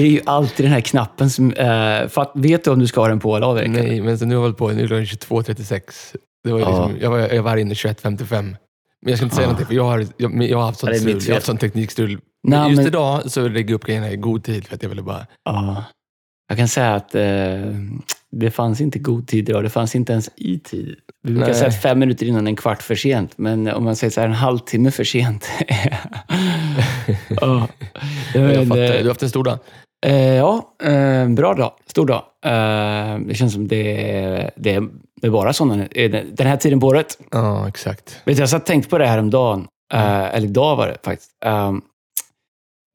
Det är ju alltid den här knappen som... Uh, fatt, vet du om du ska ha den på eller av Erik? Nej, men så nu har jag hållit på, nu är klockan 22.36. Det var ju liksom, jag, var, jag var inne 21.55. Men jag ska inte säga Ja. någonting, för jag har, jag, jag har haft sånt strul. Jag har haft sånt teknikstrul. Men just men- idag så lägger jag upp grejerna i god tid, för att jag ville bara... Ja. Jag kan säga att eh, det fanns inte god tid idag. Det fanns inte ens i tid. Vi brukar Nej. säga fem minuter innan en kvart för sent. Men om man säger så här, en halvtimme för sent. Jag Men, fattar, eh, du har haft en stor dag. Eh, ja, eh, bra dag. Stor dag. Eh, det känns som det, det, det är bara sådana den här tiden på året. Ja, exakt. Vet du, jag satt och tänkte på det här om dagen. Eh, eller idag var det faktiskt. Um,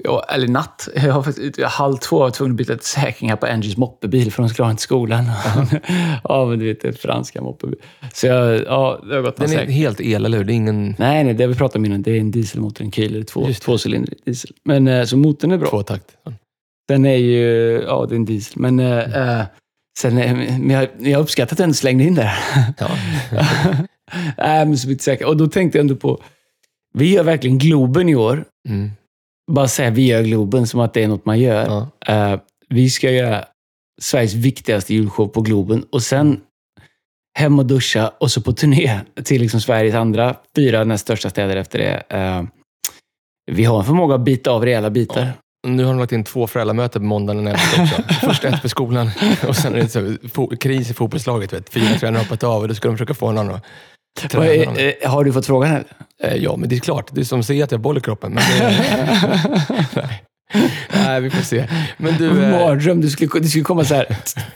ja, eller natt. Jag var faktiskt, halv två var tvungen att byta till säkring här på Angies moppebil för de skulle ha den till skolan. ja, men du vet, det är franska moppebil. Så jag, ja, det har gått Den är säkring. helt el, eller hur? Det är ingen Nej, nej, det vi pratade om innan, det är en dieselmotor, en Kühler, två, tvåcylindrig diesel. Men så motorn är bra. tvåtakt. Den är ju, ja det är en diesel. Men eh, eh, sen, eh, men jag, jag uppskattar att den slängde in där. Ja. Nej, men så jag säker. Och då tänkte jag ändå på, vi gör verkligen Globen i år. Mm. Bara säga vi gör Globen som att det är något man gör. Ja. Eh, vi ska göra Sveriges viktigaste julshow på Globen och sen hem och duscha och så på turné till liksom Sveriges andra fyra näst största städer efter det. Eh, vi har en förmåga att bita av rejäla bitar. Nu har de lagt in två föräldramöten på måndagen den 11 också. Först ett för skolan och sen är det så, här, kris i fotbollslaget. Vet. Fyra tränare har hoppat av och då ska de försöka få träna är- dem. eh, har du fått frågan eller? Eh, Ja, men det är klart. Är som säger att jag har boll i kroppen. Men det, nej. nej, vi får se. Men du, eh, Mardröm. Du skulle, du skulle komma så här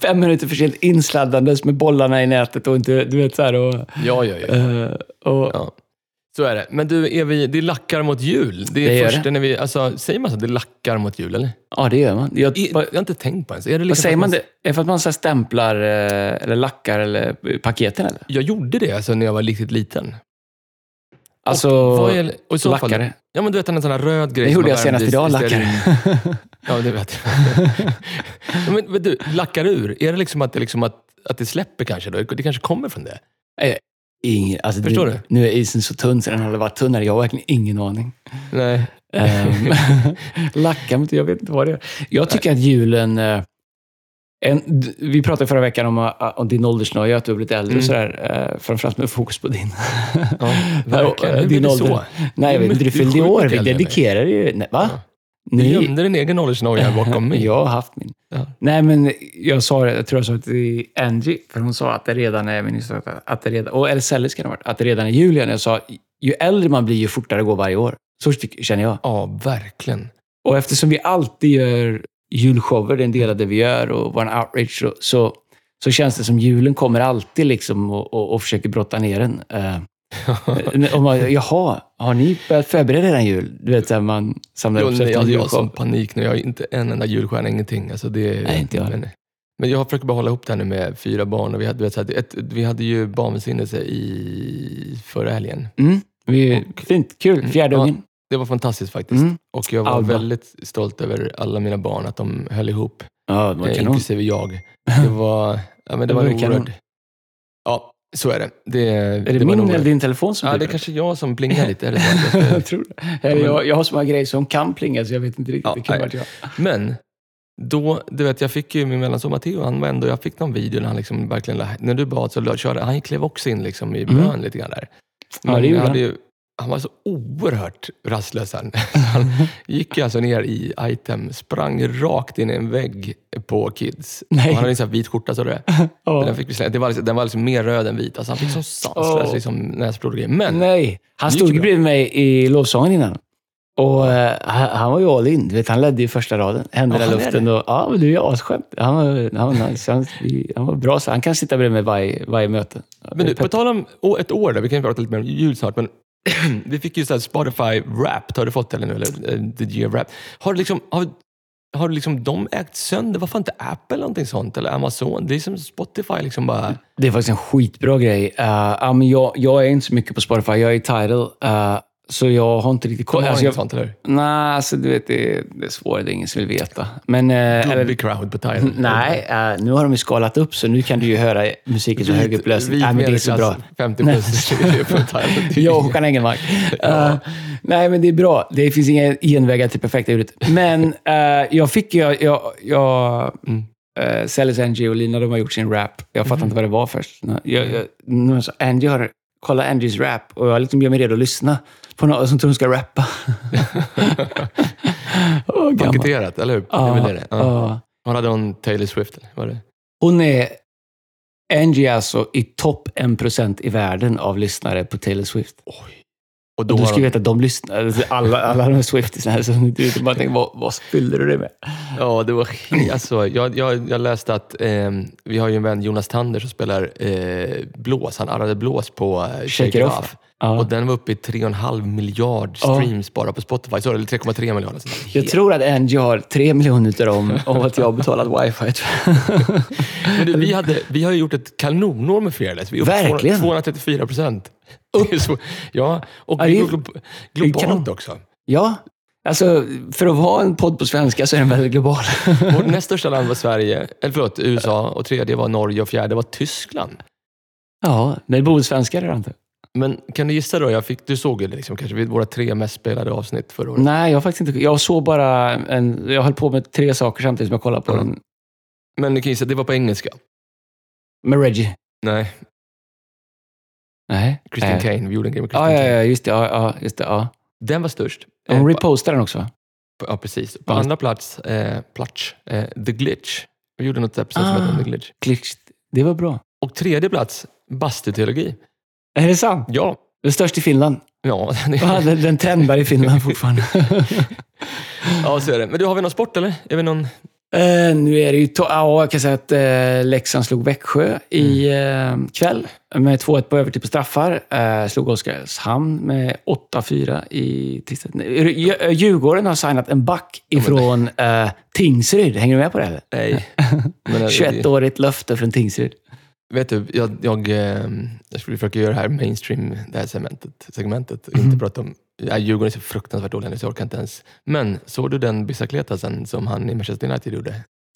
fem minuter för sent insladdandes med bollarna i nätet och inte, du vet så här och... ja, ja, ja. eh, och ja. Så är det. Men du, är vi, det lackar mot jul. Det är Det gör först det. när vi, alltså, säger man så att det lackar mot jul, eller? ja, det gör man. Jag, vad, jag har inte tänkt på ens. Är det vad liksom säger att man det? Är det för att man så stämplar eh, eller lackar eller eh, paketen eller? Jag gjorde det alltså, när jag var riktigt liten. Alltså, och, vad är, och i så fall, lackare. Ja, men du vet en sån här röd grej Det gjorde jag senast idag, lackare. Ja, det vet jag. Ja, men, men du, lackar ur. Är det liksom att det, liksom att, att det släpper kanske? Då? Det kanske kommer från det? Ingen, alltså, Förstår nu, du? Nu är isen så tunn så den hade varit tunnare. Jag har verkligen ingen aning. Nej. Um, lacka, men jag vet inte vad det är. Jag tycker att julen... eh, en, vi pratade förra veckan om, eh, om din åldersnoja, att du har blivit äldre Mm. och sådär. Uh, framförallt med fokus på din. Ja, verkligen. Hur din blir det ålder. så? Nej, jag vet inte. Du fyllde år. Vi dedikerar ju... Nej, va? Ja. Du gömde din egen åldersnoja bakom mig. jag har haft min. Ja. Nej, men jag sa det, jag tror jag sa det till Angie, för hon sa att det redan är, min att det redan, och eller Sally ska det ha varit, att det redan är jul igen. Jag sa, ju äldre man blir, ju fortare går varje år. Så känner jag. Ja, verkligen. Och eftersom vi alltid gör julshower, det är en del av det vi gör, och vår outreach, så, så, så känns det som julen kommer alltid liksom och, och, och försöker brotta ner den. Uh, om man, jaha, har ni börjat förbereda er jul? Du vet, där man samlar Jo, upp sig nej, efter jag, har sån panik nu. Jag har inte en enda julstjärna, ingenting. Alltså det, Nej, inte jag men, men jag försöker bara hålla ihop det här nu med fyra barn. Och vi, hade, vet, så här, ett, vi hade ju barnvälsignelse i förra helgen. Mm, vi, Och- fint, kul. Fjärde Ja. ungen. Det var fantastiskt faktiskt. Mm. Och jag var Alba. väldigt stolt över alla mina barn, att de höll ihop. Ja, det var eh, inklusive jag. Det var, ja, men det Det var var oerhörd... Ja, så är det. det Är det, en min eller din telefon som Ja, det är kanske jag som plingar lite. Det så? Jag tror det. Eller jag, jag har så många grejer som kan plinga, så jag vet inte riktigt. Ja, det kan nej. vara jag. Men, då, du vet, jag fick ju min mellanson Matteo, han var ändå, jag fick någon video när han liksom verkligen, när du bad så körde, han klev också in liksom i Mm. bön lite grann där. Ja, Men det gjorde han. Ju, han var så oerhört rastlös han. Han gick ju alltså ner i item, sprang rakt in i en vägg på Kids. Han hade en sån vit skjorta, så det. Ja. Den, fick det var, liksom- den var liksom mer röd än vit. Alltså han fick sån sanslös Åh. liksom, näsblod och grejer. Men, Nej, han stod ju ju bredvid mig i lovsången innan. Och eh, han, han var ju all in. Du vet, han ledde ju första raden. Händerna i luften. Och, ja, men du är asskämt. Han var, han var nice. Han, han var bra. Så han kan sitta bredvid mig varje, varje möte. men du, på tal om ett år, där, vi kan ju prata lite mer om jul snart, men vi fick ju så här Spotify Wrapped. Har du fått det eller nu? Eller uh, The Wrapped. Har, du liksom, har, har liksom de ägt sönder? Varför inte Apple eller någonting sånt? Eller Amazon? Det är som Spotify liksom bara... Det är faktiskt en skitbra grej. Uh, um, jag, jag är inte så mycket på Spotify. Jag är i Tidal. Uh, eh, så jag har inte riktigt koll. Alltså, jag, sånt, eller nej, alltså du vet, det, är- det är svårt. Det är ingen som vill veta. Men... eh, eller- crowd på Thailand. Nej, eh, nu har de ju skalat upp så nu kan du ju höra musiken så högupplöst. Vit Nej, men det är så bra. medelklass, 50 plus på Thailand. Jag och Håkan Engelmark. Eh, nej, men det är bra. Det finns inga genvägar till perfekta ljudet. Men eh, jag fick ju... Jag, jag, jag, Mm. uh, Angie och Lina, de har gjort sin rap. Jag fattar inte vad det var först. Jag, jag, sa, Angie har... Kolla Angies rap. Och jag liksom gör mig redo att lyssna på någon som tror hon ska rappa. oh. Paketerat, eller hur? väl det det ja. ja. Hon hade hon Taylor Swift, eller? Var det? Hon är Angie är alltså i topp 1% i världen av lyssnare på Taylor Swift. Och då Och du ska hon, veta att de lyssnar, alla, alla de här Swiftisarna, så du vet, bara tänker, vad, vad fyllde du det med? Ja, det var alltså, jag, jag, jag läste att eh, vi har ju en vän, Jonas Tander, som spelar eh, blås. Han arrade blås på eh, Shake, It Off. Ja. Och den var uppe i 3,5 miljard streams bara på Spotify. Så, eller 3,3 miljarder. sånt där. Jag tror att Angie har tre miljoner utav dem och att jag har betalat wifi. Men du, vi, hade, vi har ju gjort ett kanonår med Fearless. Vi är Verkligen. 234 procent. Ja, och Ja, det globalt kanon. också. ja, alltså för att vara en podd på svenska så är den väldigt global. Vårt näst största land var Sverige, eller förlåt, USA. Och tredje var Norge och fjärde var Tyskland. ja, det bor svenskar redan inte. Men kan du gissa då? Jag fick, du såg ju det liksom, kanske vid våra tre mest spelade avsnitt förra året. Nej, jag har faktiskt inte... Jag såg bara en... Jag höll på med tre saker samtidigt som jag kollade på Ja. den. Men ni kan gissa, det var på engelska. Med Reggie. Nej, Nej. Christine Eh, Kane. Vi gjorde en grej med Christine ja, Kane. ja, just det. Ja, ja, just det ja. Den var störst. Hon Eh, repostade den också, ja, precis. På andra plats, eh, plats eh, The Glitch. Vi gjorde något episode som Ah. hette The Glitch. Glitch. Det var bra. Och tredje plats, bastuteologi. Är det sant? Ja, Det är störst i Finland. ja, Ja, den, den trendbar i Finland fortfarande. ja, så är det. Men du, har vi någon sport eller? Är vi någon... Eh, nu är det ju... Ja, jag kan säga att eh, Leksand slog Växjö i eh, kväll med 2-1 på övertid på straffar. Eh, slog Oskarshamn med 8-4 i tisdag. Nej, Djur- Djurgården har signat en back ifrån eh, Tingsryd. Hänger du med på det? Eller? Nej. Men, eh, 21-årigt löfte från Tingsryd. Vet du, jag, jag, eh, jag skulle försöka göra det här mainstream, det här segmentet. segmentet och. Inte prata om... Ja, Djurgården är så fruktansvärt dåliga nu så jag orkar inte ens. Men såg du den bicicletasen som han i Manchester United gjorde?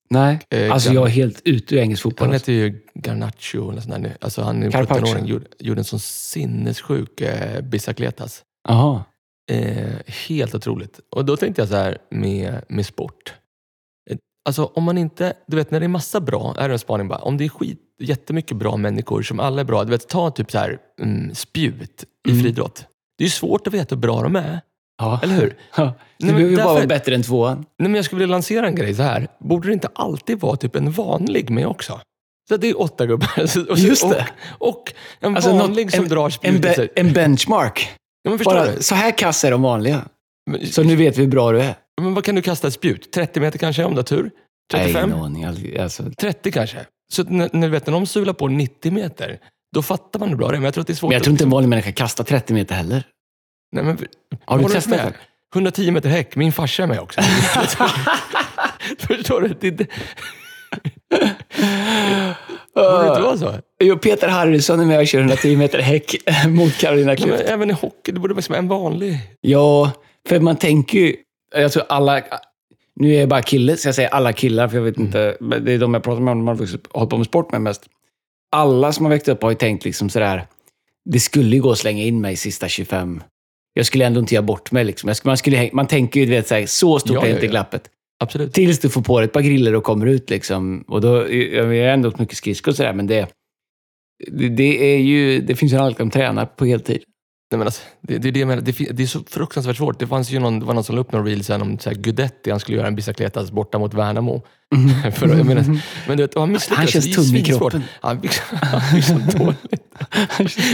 Nej, Eh, alltså Gar- jag är helt ute ur engelsk fotboll. Han alltså. heter ju Garnacho eller sånt där nu. Alltså han är Carpaccio. 17-åring, gjorde, gjorde en sån sinnessjuk eh, bicicletas. Jaha. Eh, helt otroligt. Och då tänkte jag så här med, med sport. Alltså om man inte, du vet när det är massa bra, är det en spaning bara, om det är skit, jättemycket bra människor som alla är bra, du vet ta typ så här mm, spjut i Mm. friidrott. Det är ju svårt att veta hur bra de är, Ja. eller hur? Ja. Men behöver ju bara vara bättre än tvåan. Nej, men jag skulle vilja lansera en grej så här. Borde det inte alltid vara typ en vanlig med också? Så det är åtta gubbar. Och, Just det. Och, och en Alltså, vanlig något- som drar En, spjutet. be- en benchmark. Ja, men förstår Bara, du? så här kass är de vanliga. Men, Så nu vet vi hur bra du är. Men vad kan du kasta ett spjut? 30 meter kanske om du har tur? 35? Nej, ingen aning. Alltså, 30 kanske? Så när, när, vet, när de sular på 90 meter, då fattar man hur bra det är. Men jag tror att det är svårt men jag tror inte en vanlig människa kastar 30 meter heller. Nej, men, Har du testat det? 110 meter häck. Min farsa är med också. Förstår du? Det, borde det inte vara så? Jo, Peter Harrison är med och kör 110 meter häck mot Carolina Klüft. även i hockey, det borde vara som en vanlig. Ja, för man tänker ju... Jag tror alla... Nu är jag bara kille, så jag säger alla killar, för jag vet inte. men Det är de jag pratar med om, de har hållit på med sport med mest. Alla som har växt upp har ju tänkt liksom sådär, det skulle ju gå att slänga in mig sista 25. Jag skulle ändå inte göra bort mig. Liksom. Skulle, man, skulle, man tänker ju, du vet, såhär, så stort Ja, är ja, inte ja. glappet. Absolut. Tills du får på dig ett par griller och kommer ut. Liksom. Och då, jag är ändå åkt mycket skridskor och sådär, men det, det, är ju, det finns ju en som tränar på heltid. Nej, men alltså, det, det, det, det, det är så fruktansvärt svårt. Det, fanns ju någon, det var någon som la upp någon reel sen om så här, Gudetti, han skulle göra en bicicletas borta mot Värnamo. För, jag menar, men du vet, han misslyckades. Han känns Det tung i kroppen. Han fick så.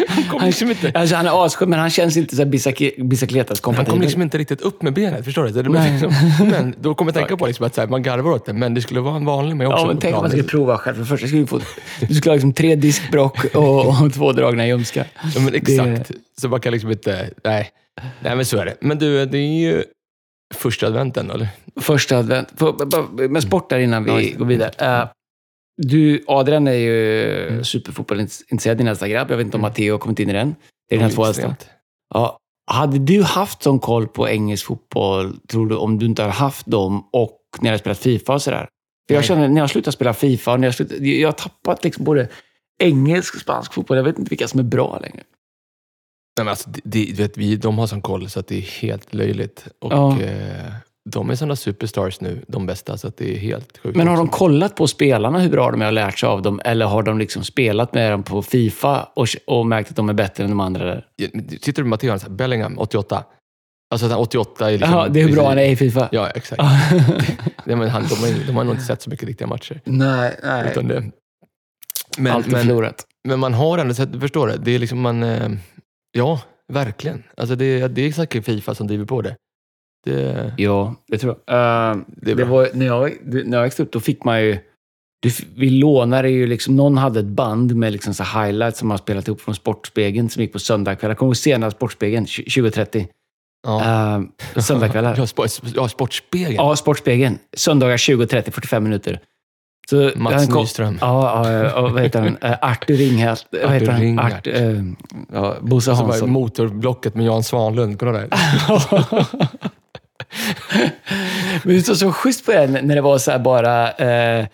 Han kom liksom inte, Alltså, han är asskön, men han känns inte så bicicletas han kom kompatibel. liksom inte riktigt upp med benet. Förstår du? Det liksom, men då kommer jag tänka på liksom att så här, man garvar åt det, men det skulle vara en vanlig med också. Ja, men tänk om man skulle prova själv. För det första skulle du få... Du skulle ha liksom tre diskbrock och, och två dragna ljumskar. Ja, men exakt. Så man kan liksom inte... Nej. nej, men så är det. Men du, det är ju första adventen, eller? Första advent. Med sport där innan vi det. går vidare. Eh, du, Adrian är ju Mm. superfotbollsintresserad, din nästa grabb. Jag vet inte om Matteo har kommit in i den. Det är den här tvåa. Extremt. Ja. Hade du haft sån koll på engelsk fotboll, tror du, om du inte hade haft dem och när jag hade spelat Fifa och sådär? För jag känner, när jag slutat spela Fifa, när jag, slutat, jag har tappat liksom både engelsk och spansk fotboll. Jag vet inte vilka som är bra längre. Nej, men alltså, det, det, du vet, vi, de har sån koll så att det är helt löjligt. Och Ja. eh, de är såna superstars nu, de bästa, så att det är helt sjukt. Men har de kollat på spelarna hur bra de är och lärt sig av dem? Eller har de liksom spelat med dem på Fifa och, och märkt att de är bättre än de andra där? Sitter du med Matteo Bellingham, 88? Alltså att han 88 är liksom... Jaha, det är hur bra han är i Fifa? Ja, exakt. Nej, men han, de, har, de har nog inte sett så mycket riktiga matcher. nej, nej. Utan det, men, Allt är men, förlorat. men man har ändå sett, förstår du? Det är liksom man... Ja, verkligen. Alltså det, det är säkert Fifa som driver på det. det, Ja, det tror jag. Eh, det det var, när, jag, när jag växte upp, då fick man ju... Du, vi lånade ju liksom... Någon hade ett band med liksom så highlights som man spelat ihop från Sportspegeln som gick på söndagkvällar. Kommer du ihåg senare Sportspegeln? 2030. ja. Uh, söndagkvällar. Ja, sport, ja, Sportspegeln. Ja, Sportspegeln. Söndagar 20.30, 45 minuter. Så Mats han kom- Nyström. Ja, ja, ja, vad heter han? Eh, Artur Ringhält. Vad heter han? Ringhält. Artur, eh, ja, Bosse Hansson. motorblocket med Jan Svanlund. Kolla där. Men det var så schysst på den när det var så här bara eh,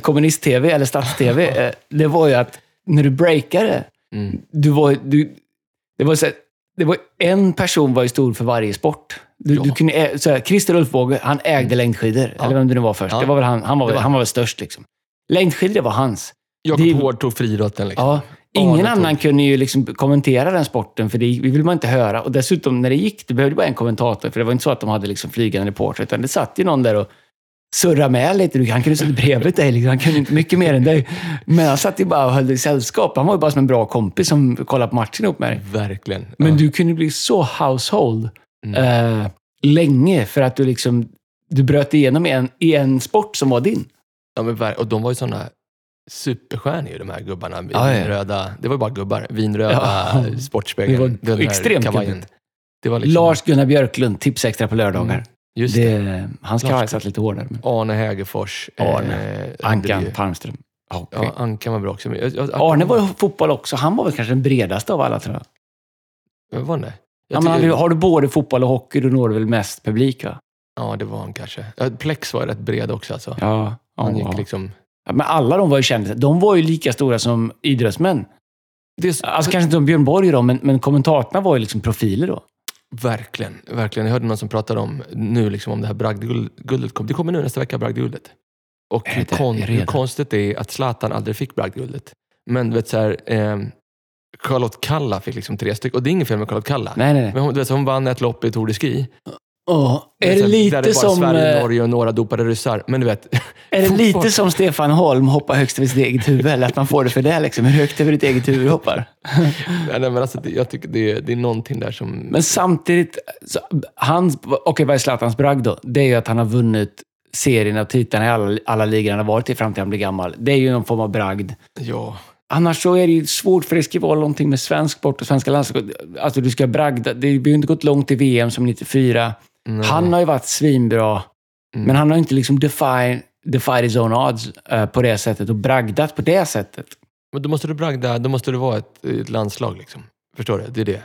kommunist-tv eller stats-tv. Eh, det var ju att när du breakade, Mm. du var, du, det var så här, det var en person var ju stor för varje sport. Du, Ja. du kunde, ä- så här, Christer Ulfbåge, han ägde längdskidor. Ja. Eller vem det nu var först. Ja. Det var väl han, han, var, Det väl- var- han var väl störst. Liksom. Längdskidor var hans. Jakob Det- Hård tog friidrotten. Liksom. Ja, ingen Arne annan tog- kunde ju liksom kommentera den sporten, för det vi vill man inte höra. Och dessutom, när det gick, det behövde bara en kommentator, för det var inte så att de hade liksom flygande reporter, utan det satt ju någon där och surrade med lite. Han kunde sitta bredvid dig, liksom. han kunde inte mycket mer än dig. Men han satt ju bara och höll dig i sällskap. Han var ju bara som en bra kompis som kollade på matchen ihop med dig. Verkligen. Men ja. du kunde bli så household Mm. eh, länge, för att du liksom du bröt igenom i en, i en sport som var din. Ja, men, och de var ju sådana superstjärnor de här gubbarna. Ja, ja. Det var ju bara gubbar. Vinröda Ja. Sportspegeln. Det var extremt kavajen. Det var liksom, Lars-Gunnar Björklund, tips extra på lördagar. Mm, Just det. Det, hans kavaj satt lite hårdare. Arne Hägerfors. Arne. Eh, Ankan Palmström. Okej. Ja, Ankan var bra också. Jag, jag, Arne var ju fotboll också. Han var väl kanske den bredaste av alla, tror jag. Var han det? Ja, men har, tycker- du, har du både fotboll och hockey, då når du väl mest publik, va? Ja, det var han kanske. Plex var rätt bred också. Alltså. Ja. Han ja. gick liksom... Ja, Men alla de var ju kändisar. De var ju lika stora som idrottsmän. Det är, så- Alltså kanske inte som Björn Borg då, men, men kommentatorerna var ju liksom profiler då. Verkligen, verkligen. Jag hörde någon som pratade om nu liksom om det här bragdguldet. Kom. Det kommer nu nästa vecka, bragdguldet. Och hur, kon, hur konstigt det är att Zlatan aldrig fick bragdguldet. Men du vet så här, eh, Charlotte Kalla fick liksom tre stycken. Och det är inget fel med Charlotte Kalla. Nej, nej, nej. Men hon, du vet, hon vann ett lopp i Tour de Ski. Åh, är det här, lite där det bara som... Sverige, eh, Norge och några dopade ryssar. Men du vet, Är det lite som Stefan Holm hoppar högst över sitt eget huvud? Eller att man får det för det liksom? Hur högt över ditt eget huvud hoppar? Nej, nej, men alltså, det, jag tycker det, är- det är någonting där som... Men samtidigt, så, hans, okej vad är Zlatans bragd då? Det är ju att han har vunnit serien av titlarna i alla, alla ligor han har varit i fram till han blir gammal. Det är ju någon form av bragd. ja, Annars så är det ju svårt, för det ska vara någonting med svensk sport och svenska landslag. Alltså du ska bragda. Det har ju inte gått långt i VM som 94. nej. Han har ju varit svinbra, Mm. men han har inte liksom defied, his own odds eh, på det sättet och bragdat på det sättet. Men då måste du bragda, då måste du vara ett, ett landslag. Liksom. Förstår du? Det är det.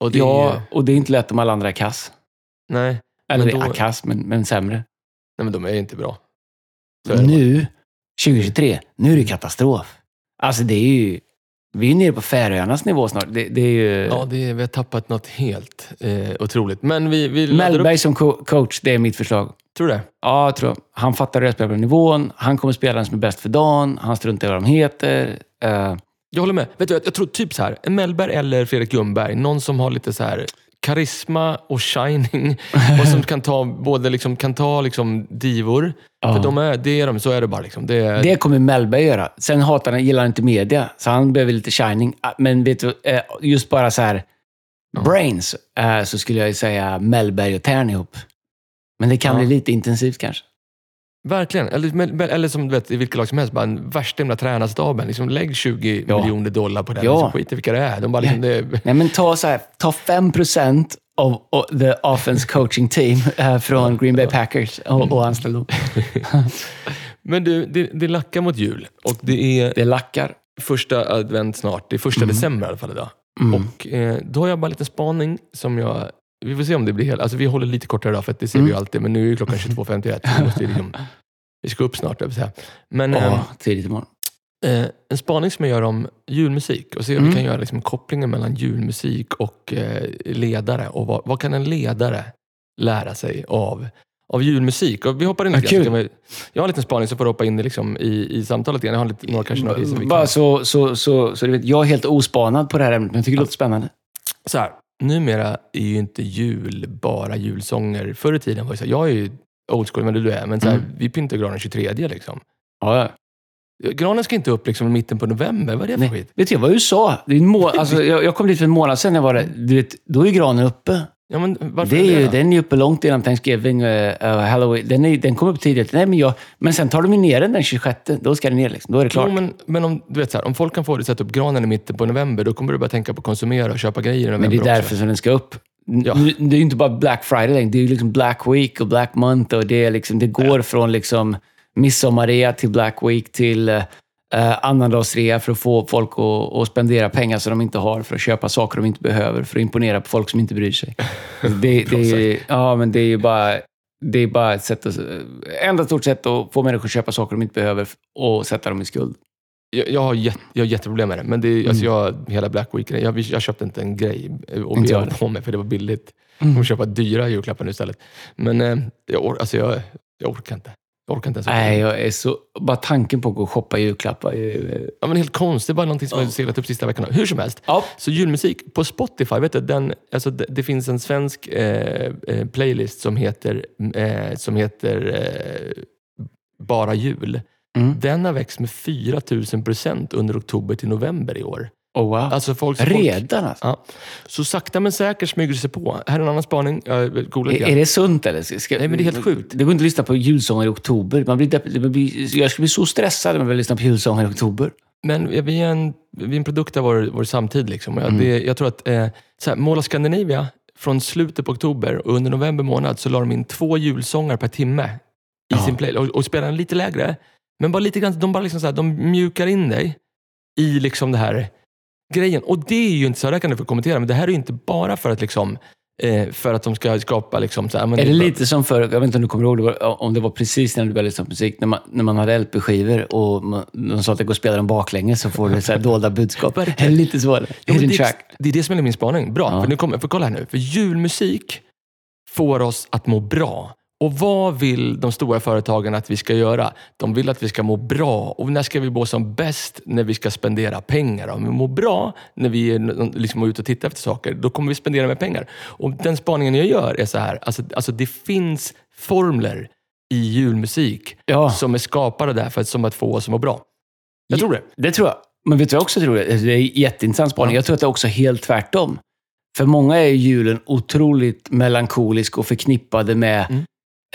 Och det ja, är, och det är inte lätt om alla andra är kass. nej, Eller Men då- är kass, men, men sämre. nej, men de är inte bra. Nu, 2023, nu är det katastrof. Alltså det är ju... Vi är nere på Färöarnas nivå snart. Det, det är ju... Ja, det är, vi har tappat något helt eh, otroligt. Men vi, vi Mellberg upp. som co- coach, det är mitt förslag. Tror du det? Ja, jag tror. Han fattar hur jag spelar på nivån. Han kommer spela den som är bäst för dagen. Han struntar i vad de heter. Eh, Jag håller med. Vet du, jag, jag tror typ så här, en Mellberg eller Fredrik Ljungberg. Någon som har lite så här karisma och shining. och som kan ta både liksom, kan ta liksom divor. Ja. För de är, det är de, så är det bara. Liksom. Det är, det kommer Mellberg göra. Sen hatar han, gillar han inte media, så han behöver lite shining. Ah, Men vet du, eh, just bara så här Ja. brains, eh, så skulle jag ju säga Mellberg och Tern ihop. Men det kan Ja. bli lite intensivt kanske. Verkligen. Eller, eller som du vet, i vilket lag som helst, bara en värsta jävla tränarstaben. Liksom, lägg 20 Ja. miljoner dollar på det. Ja. Liksom, skit i vilka det är. De bara, liksom, det, Nej, men ta, så här, ta 5% av av the offense coaching team eh, från Green Bay Packers och, och anställ dem. Men du, det, det lackar mot jul och det är Det lackar. första advent snart. Det är första Mm. december i alla fall idag. Mm. Och eh, Då har jag bara en liten spaning som jag... Vi får se om det blir helt... Alltså vi håller lite kortare idag, för det ser vi ju Mm. alltid. Men nu är ju klockan 22.51. så Vi, måste liksom, vi ska upp snart, jag säga. Men eh, tidigt imorgon. eh, en spaning som jag gör om julmusik och se om vi Mm. kan göra liksom, kopplingen mellan julmusik och eh, ledare. Och vad, vad kan en ledare lära sig av, av julmusik? Och vi hoppar in lite grann, vi, Jag har en liten spaning så får du hoppa in i, liksom, i, i samtalet igen. Jag har lite, några kanske några vi Bara kan... så, så, så, så du vet, jag är helt ospanad på det här ämnet, men jag tycker det låter spännande. Så här, numera är ju inte jul bara julsånger. Förr i tiden var det så här, jag är ju old school, men du är, men så här, Mm. vi pyntar granen 23 liksom. Ja, ja. Granen ska inte upp liksom i mitten på november. Vad är det för Nej, skit? vet du, jag var i USA. Det är en må- alltså, jag, jag kom dit för en månad sedan. Jag var där. Du vet, då är granen uppe. Ja, men varför Det är ju, då? den är ju uppe långt innan Thanksgiving och Halloween. Den, är, den kom upp tidigt. Nej, men, jag, men sen tar de ju ner den den 26. Då ska den ner. Liksom. Då är det klart. Jo, men, men om, du vet, så här, om folk kan få dig att sätta upp granen i mitten på november, då kommer du börja tänka på att konsumera och köpa grejer i november Men det är också. därför som den ska upp. Ja. Det är ju inte bara Black Friday längre. Det är ju liksom Black Week och Black Month. Och det, är liksom, det går från liksom midsommarrea till Black Week till uh, annandagsrea för att få folk att, att spendera pengar som de inte har för att köpa saker de inte behöver för att imponera på folk som inte bryr sig. Det, det, är, ja, men det är ju bara, det är bara ett sätt att, enda stort sätt att få människor att köpa saker de inte behöver och sätta dem i skuld. Jag, jag, har jätte, jag har jätteproblem med det. Men det, är- alltså jag, hela Black Week, jag, jag köpte inte en grej och Inte jag bjöd på mig för det var billigt. Jag Mm. kommer köpa dyra julklappar nu istället. Men eh, jag, or, alltså jag, jag orkar inte. Jag orkar inte ens. Nej, jag är så... Bara tanken på att gå och shoppa julklappar. är ju- Ja, men helt konstigt. Bara någonting som har seglat upp sista veckorna. Hur som helst. Ja. Så julmusik på Spotify, vet du, den, alltså det, det finns en svensk eh, eh, playlist som heter, eh, som heter eh, Bara jul. Mm. Den har växt med 4000 procent under oktober till november i år. Oh, wow. Alltså folk, folk, Redan alltså? ja. Så sakta men säkert smyger det sig på. Här är en annan spaning. Jag googlar Är, är det sunt eller? Ska, Nej, men det är helt sjukt. Det går inte att lyssna på julsånger i oktober. Man blir, man blir, jag skulle bli så stressad om jag vill lyssna på julsånger i oktober. Men vi är en, vi är en produkt av vår, vår samtid. Liksom. Jag, det, jag tror att eh, så här, of Scandinavia, från slutet på oktober och under november månad så la de in två julsånger per timme i Ja. sin play och, och spelade den lite lägre. Men bara lite grann, de, bara liksom så här, de mjukar in dig i liksom det här grejen. Och det är ju inte så, här kan du få kommentera, men det här är ju inte bara för att liksom eh, för att de ska skapa liksom så här, men Är det bara- lite som för, jag vet inte om du kommer ihåg, det var, om det var precis när du började lyssna på musik, när man, när man hade LP-skivor och man, de sa att det går att spela dem baklänges så får du så här dolda budskap. är det lite så? Ja, det, är, track. det är det som är min spaning. Bra, Ja. för nu kommer, för kolla här nu. För julmusik får oss att må bra. Och vad vill de stora företagen att vi ska göra? De vill att vi ska må bra. Och när ska vi må som bäst? När vi ska spendera pengar. Om vi mår bra när vi är liksom ute och tittar efter saker, då kommer vi spendera mer pengar. Och den spaningen jag gör är så här. Alltså, alltså det finns formler i julmusik Ja. som är skapade där för att, som att få oss att må bra. Jag tror det. Det tror jag. Men vet du vad jag också tror? Det är en jätteintressant spaning. Ja. Jag tror att det är också helt tvärtom. För många är julen otroligt melankolisk och förknippade med Mm.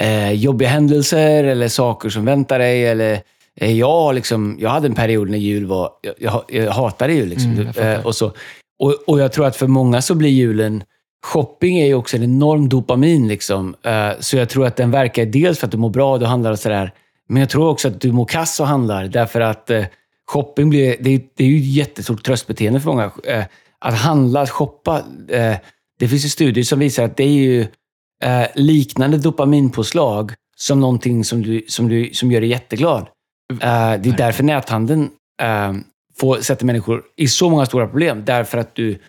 Eh, jobbiga händelser eller saker som väntar dig. Eller, eh, jag, liksom, jag hade en period när jul var... Jag, jag, jag hatade jul. Liksom, Mm, jag eh, och, så. Och, och jag tror att för många så blir julen... Shopping är ju också en enorm dopamin. Liksom. Eh, så jag tror att den verkar dels för att du mår bra och du handlar och sådär. Men jag tror också att du mår kass och handlar. Därför att eh, shopping blir, det, är, det är ju ett jättestort tröstbeteende för många. Eh, att handla, att shoppa. Det finns ju studier som visar att det är ju eh, liknande dopaminpåslag som någonting som, du, som, du, som gör dig jätteglad. Eh, det är därför näthandeln eh, får, sätter människor i så många stora problem. Därför att du,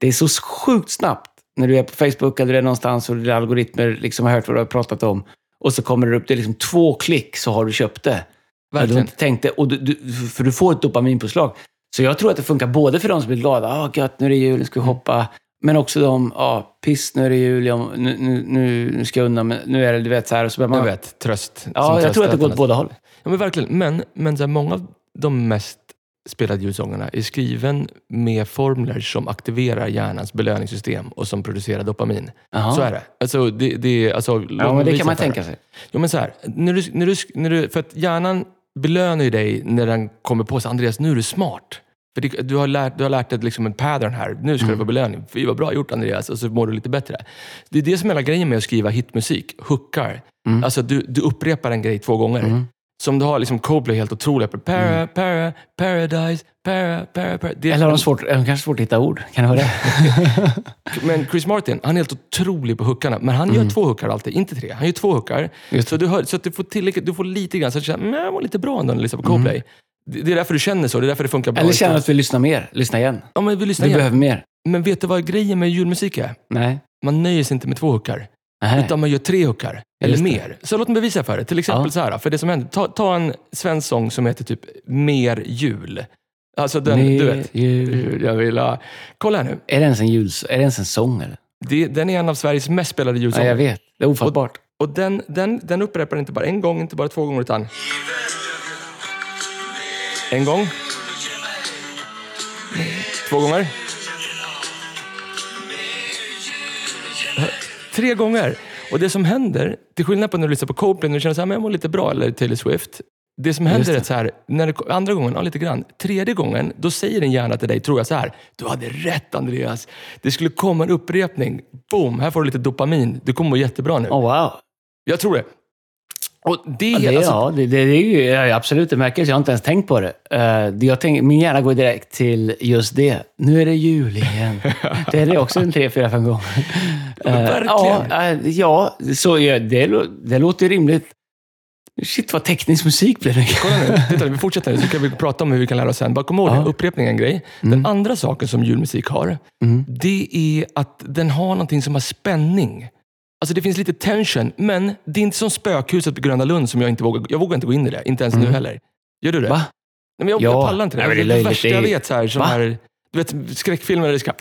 det är så sjukt snabbt när du är på Facebook eller du är någonstans och dina algoritmer liksom har hört vad du har pratat om. Och så kommer det upp, det är liksom två klick så har du köpt det. Du inte tänkt det, och du, du, för du får ett dopaminpåslag. Så jag tror att det funkar både för de som blir glada, ah, gött, nu är det jul, nu ska vi hoppa. Men också de, ah, piss, nu är det jul, ja, nu, nu, nu, ska jag undan, men nu är det, du vet, så här. Och så man, Jag vet, tröst. Ja, jag tror att det går åt båda håll. Ja, men verkligen. Men, men så här, många av de mest spelade julsångerna är skriven med formler som aktiverar hjärnans belöningssystem och som producerar dopamin. Jaha. Så är det. Alltså, det, det alltså, Ja, men det kan man tänka sig. Ja, men så här, när du, när du, när du, för att hjärnan belönar ju dig när den kommer på sig, Andreas, nu är du smart. För det, du, har lärt, du har lärt dig liksom en pattern här. Nu ska du få belöning. Fy vad bra gjort Andreas. Och så mår du lite bättre. Det är det som är hela grejen med att skriva hitmusik. Hookar. Mm. Alltså du, du upprepar en grej två gånger. som du har liksom Coldplay helt otroliga. Para, para, paradise, para, para, para. Det, Eller har de, svårt, de kanske svårt att hitta ord? Kan det vara det? Men Chris Martin, han är helt otrolig på hookarna. Men han gör två hookar alltid, inte tre. Han gör två hookar. Mm. Så, du, hör, så att du får, tillräckligt, du får lite grann, så att du känner, jag var lite bra ändå när jag lyssnar på Coldplay. Det, det är därför du känner så, det är därför det funkar bra. Eller känner att vi lyssnar mer? Lyssna igen. Ja, men vi lyssnar Vi igen. behöver mer. Men vet du vad grejen med julmusik är? Nej. Man nöjer sig inte med två hookar. Nej. Utan man gör tre hookar. Eller mer. Så låt mig bevisa för dig. Till exempel Ja. så här. För det som händer. Ta, ta en svensk sång som heter typ Mer jul. Alltså den, Mer du vet. jul. Jag vill ha... Kolla här nu. Är det ens en, juls, är det ens en sång? Eller? Det, den är en av Sveriges mest spelade Ja, julsånger. jag vet. Det är ofattbart. Och den, den, den upprepar inte bara en gång, inte bara två gånger, utan... En gång. Två gånger. Tre gånger. Och det som händer, till skillnad på när du lyssnar på Coldplay, när du känner så här, men jag mår lite bra, eller Taylor Swift. Det som händer det. är att så här, när det, andra gången, ja lite grann. Tredje gången, då säger din hjärna till dig, tror jag så här, du hade rätt Andreas. Det skulle komma en upprepning. Boom, här får du lite dopamin. Du kommer må jättebra nu. Oh, wow. Jag tror det. Och det Ja, det, alltså, ja, det, det, det är ju absolut, det märks. Jag har inte ens tänkt på det. Uh, jag tänk, min hjärna går direkt till just det. Nu är det jul igen. det är det också en tre, fyra, fem gånger. verkligen. Ja, eh, ja så, ja det, det låter rimligt. Shit, vad teknisk musik blir det. Kolla nu, titta, vi fortsätter så kan vi prata om hur vi kan lära oss sen. Bara kom ihåg Ja. upprepning är en grej. Den andra saken som julmusik har, Mm. det är att den har någonting som har spänning. Alltså det finns lite tension, men det är inte som spökhuset på Gröna Lund som jag inte vågar, jag vågar inte gå in i det. Inte ens nu heller. Gör du det? Va? Nej, men jag, Ja. jag pallar inte det. Nej, det är det värsta jag vet. Så här, som här, du vet, skräckfilmer, där det ska,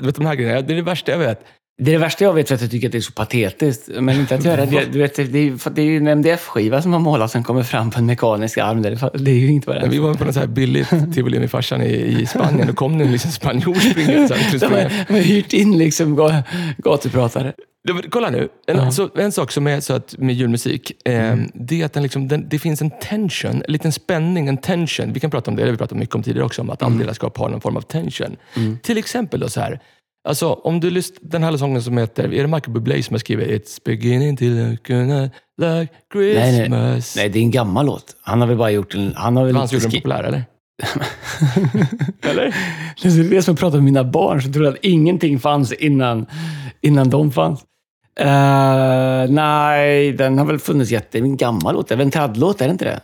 du vet de här grejerna. Det är det värsta jag vet. Det är det värsta jag vet för att jag tycker att det är så patetiskt. Men inte att göra det. Du vet, det, är, ju- för det är ju en MDF-skiva som har målats som kommer fram på en mekanisk arm. Det är, ju inte vad det vi var på något så här billigt tivoli med farsan i, i Spanien, då kom det en liksom spanjor springande. De har, hyrt in liksom ga- gatupratare. Kolla nu. En, Ja. så, en sak som är så att med julmusik, eh, det är att den liksom, den, det finns en tension, en liten spänning, en tension. Vi kan prata om det, det har vi pratat mycket om tidigare också, om att all ledarskap har någon form av tension. Till exempel då så här. Alltså, om du lyssnar, den här sången som heter, är det Michael Bublé som har skrivit It's beginning to look like Christmas? Nej, nej. Nej, det är en gammal låt. Han har väl bara gjort en... Han har väl han som gjorde den populär, eller? eller? Det är det som jag pratar med mina barn, så tror jag att ingenting fanns innan, innan de fanns. Eh, nej, den har väl funnits jätte... En gammal låt. Det är väl en traddlåt, är det inte det?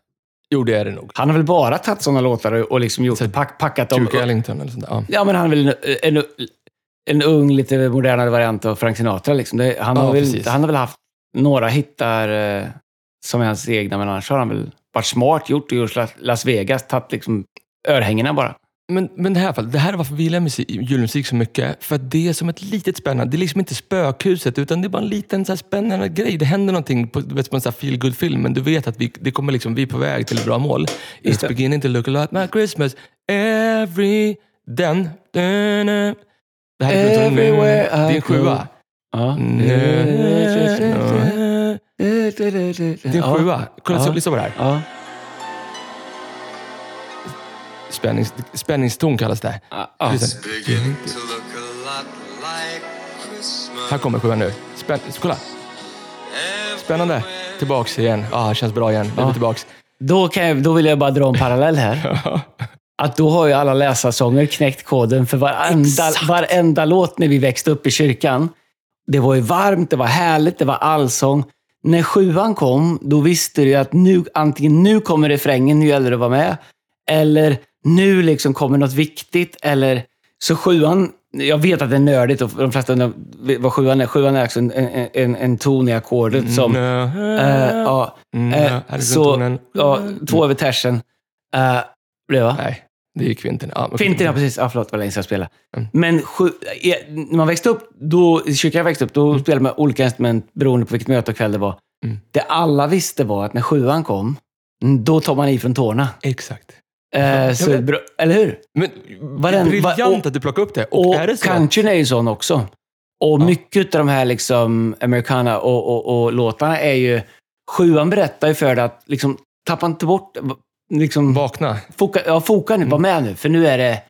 Jo, det är det nog. Han har väl bara tagit sådana låtar och, och liksom gjort, Så- pack, packat dem. Duke Ellington eller sånt där. Ja. Ja, men han är väl en, en, en ung, lite modernare variant av Frank Sinatra. Liksom. Det, han, Ja, har väl, precis. han har väl haft några hittar eh, som är hans egna, men annars har han väl varit smart gjort och gjort Las- Vegas, tagit liksom örhängena bara. Men, men det här fallet, det här är varför vi gillar musik, julmusik så mycket. För att det är som ett litet spännande, det är liksom inte spökhuset, utan det är bara en liten så spännande grej. Det händer någonting på, vet, på en så här feel good film men du vet att vi, det kommer liksom, vi är på väg till ett bra mål. It's beginning to look a lot like Christmas every... Den. Det här är Everywhere det är en I sjua. Ja. Det är en sjua. Kolla, så, Ja. lyssna på det här. Ja. Spännings, spänningston kallas det. Ja. Ja. Lyssna. beginning to look a lot like Christmas. Här kommer sjuan nu. Spänn, kolla. Spännande. Tillbaks igen. Ah, känns bra igen. Nu är vi tillbaks. Då, kan jag, då vill jag bara dra en parallell här. Att då har ju alla läsarsånger knäckt koden för varenda, Exakt. varenda låt när vi växte upp i kyrkan. Det var ju varmt, det var härligt, det var allsång. När sjuan kom, då visste du att nu, antingen nu kommer refrängen, nu gäller det att vara med. Eller nu liksom kommer något viktigt. Eller, så sjuan, jag vet att det är nördigt och de flesta undrar vad sjuan är. Sjuan är alltså en, en, en, en ton i ackordet som... Mm, ja, mm, eh, här är så, ja, två över tersen. Uh, det va? Nej, det är ju kvinten. Men- Kvinten, ja precis. Ja, förlåt, var länge sedan jag spelade. Mm. Men sju, eh, när man växte upp, då, i kyrkan jag växte upp, då spelade man olika instrument beroende på vilket möte och kväll det var. Mm. Det alla visste var att när sjuan kom, mm, då tar man i från tårna. Exakt. Eh, så, men- eller hur? Men Varen- briljant va- och- att du plockade upp det. Och, Och är det så? countryn är ju sån också. Och Ja. mycket av de här liksom americana och, och, och låtarna är ju... Sjuan berättar ju för dig att liksom, tappa inte bort... Liksom, Vakna. foka, ja, foka nu, var med nu, för nu är det...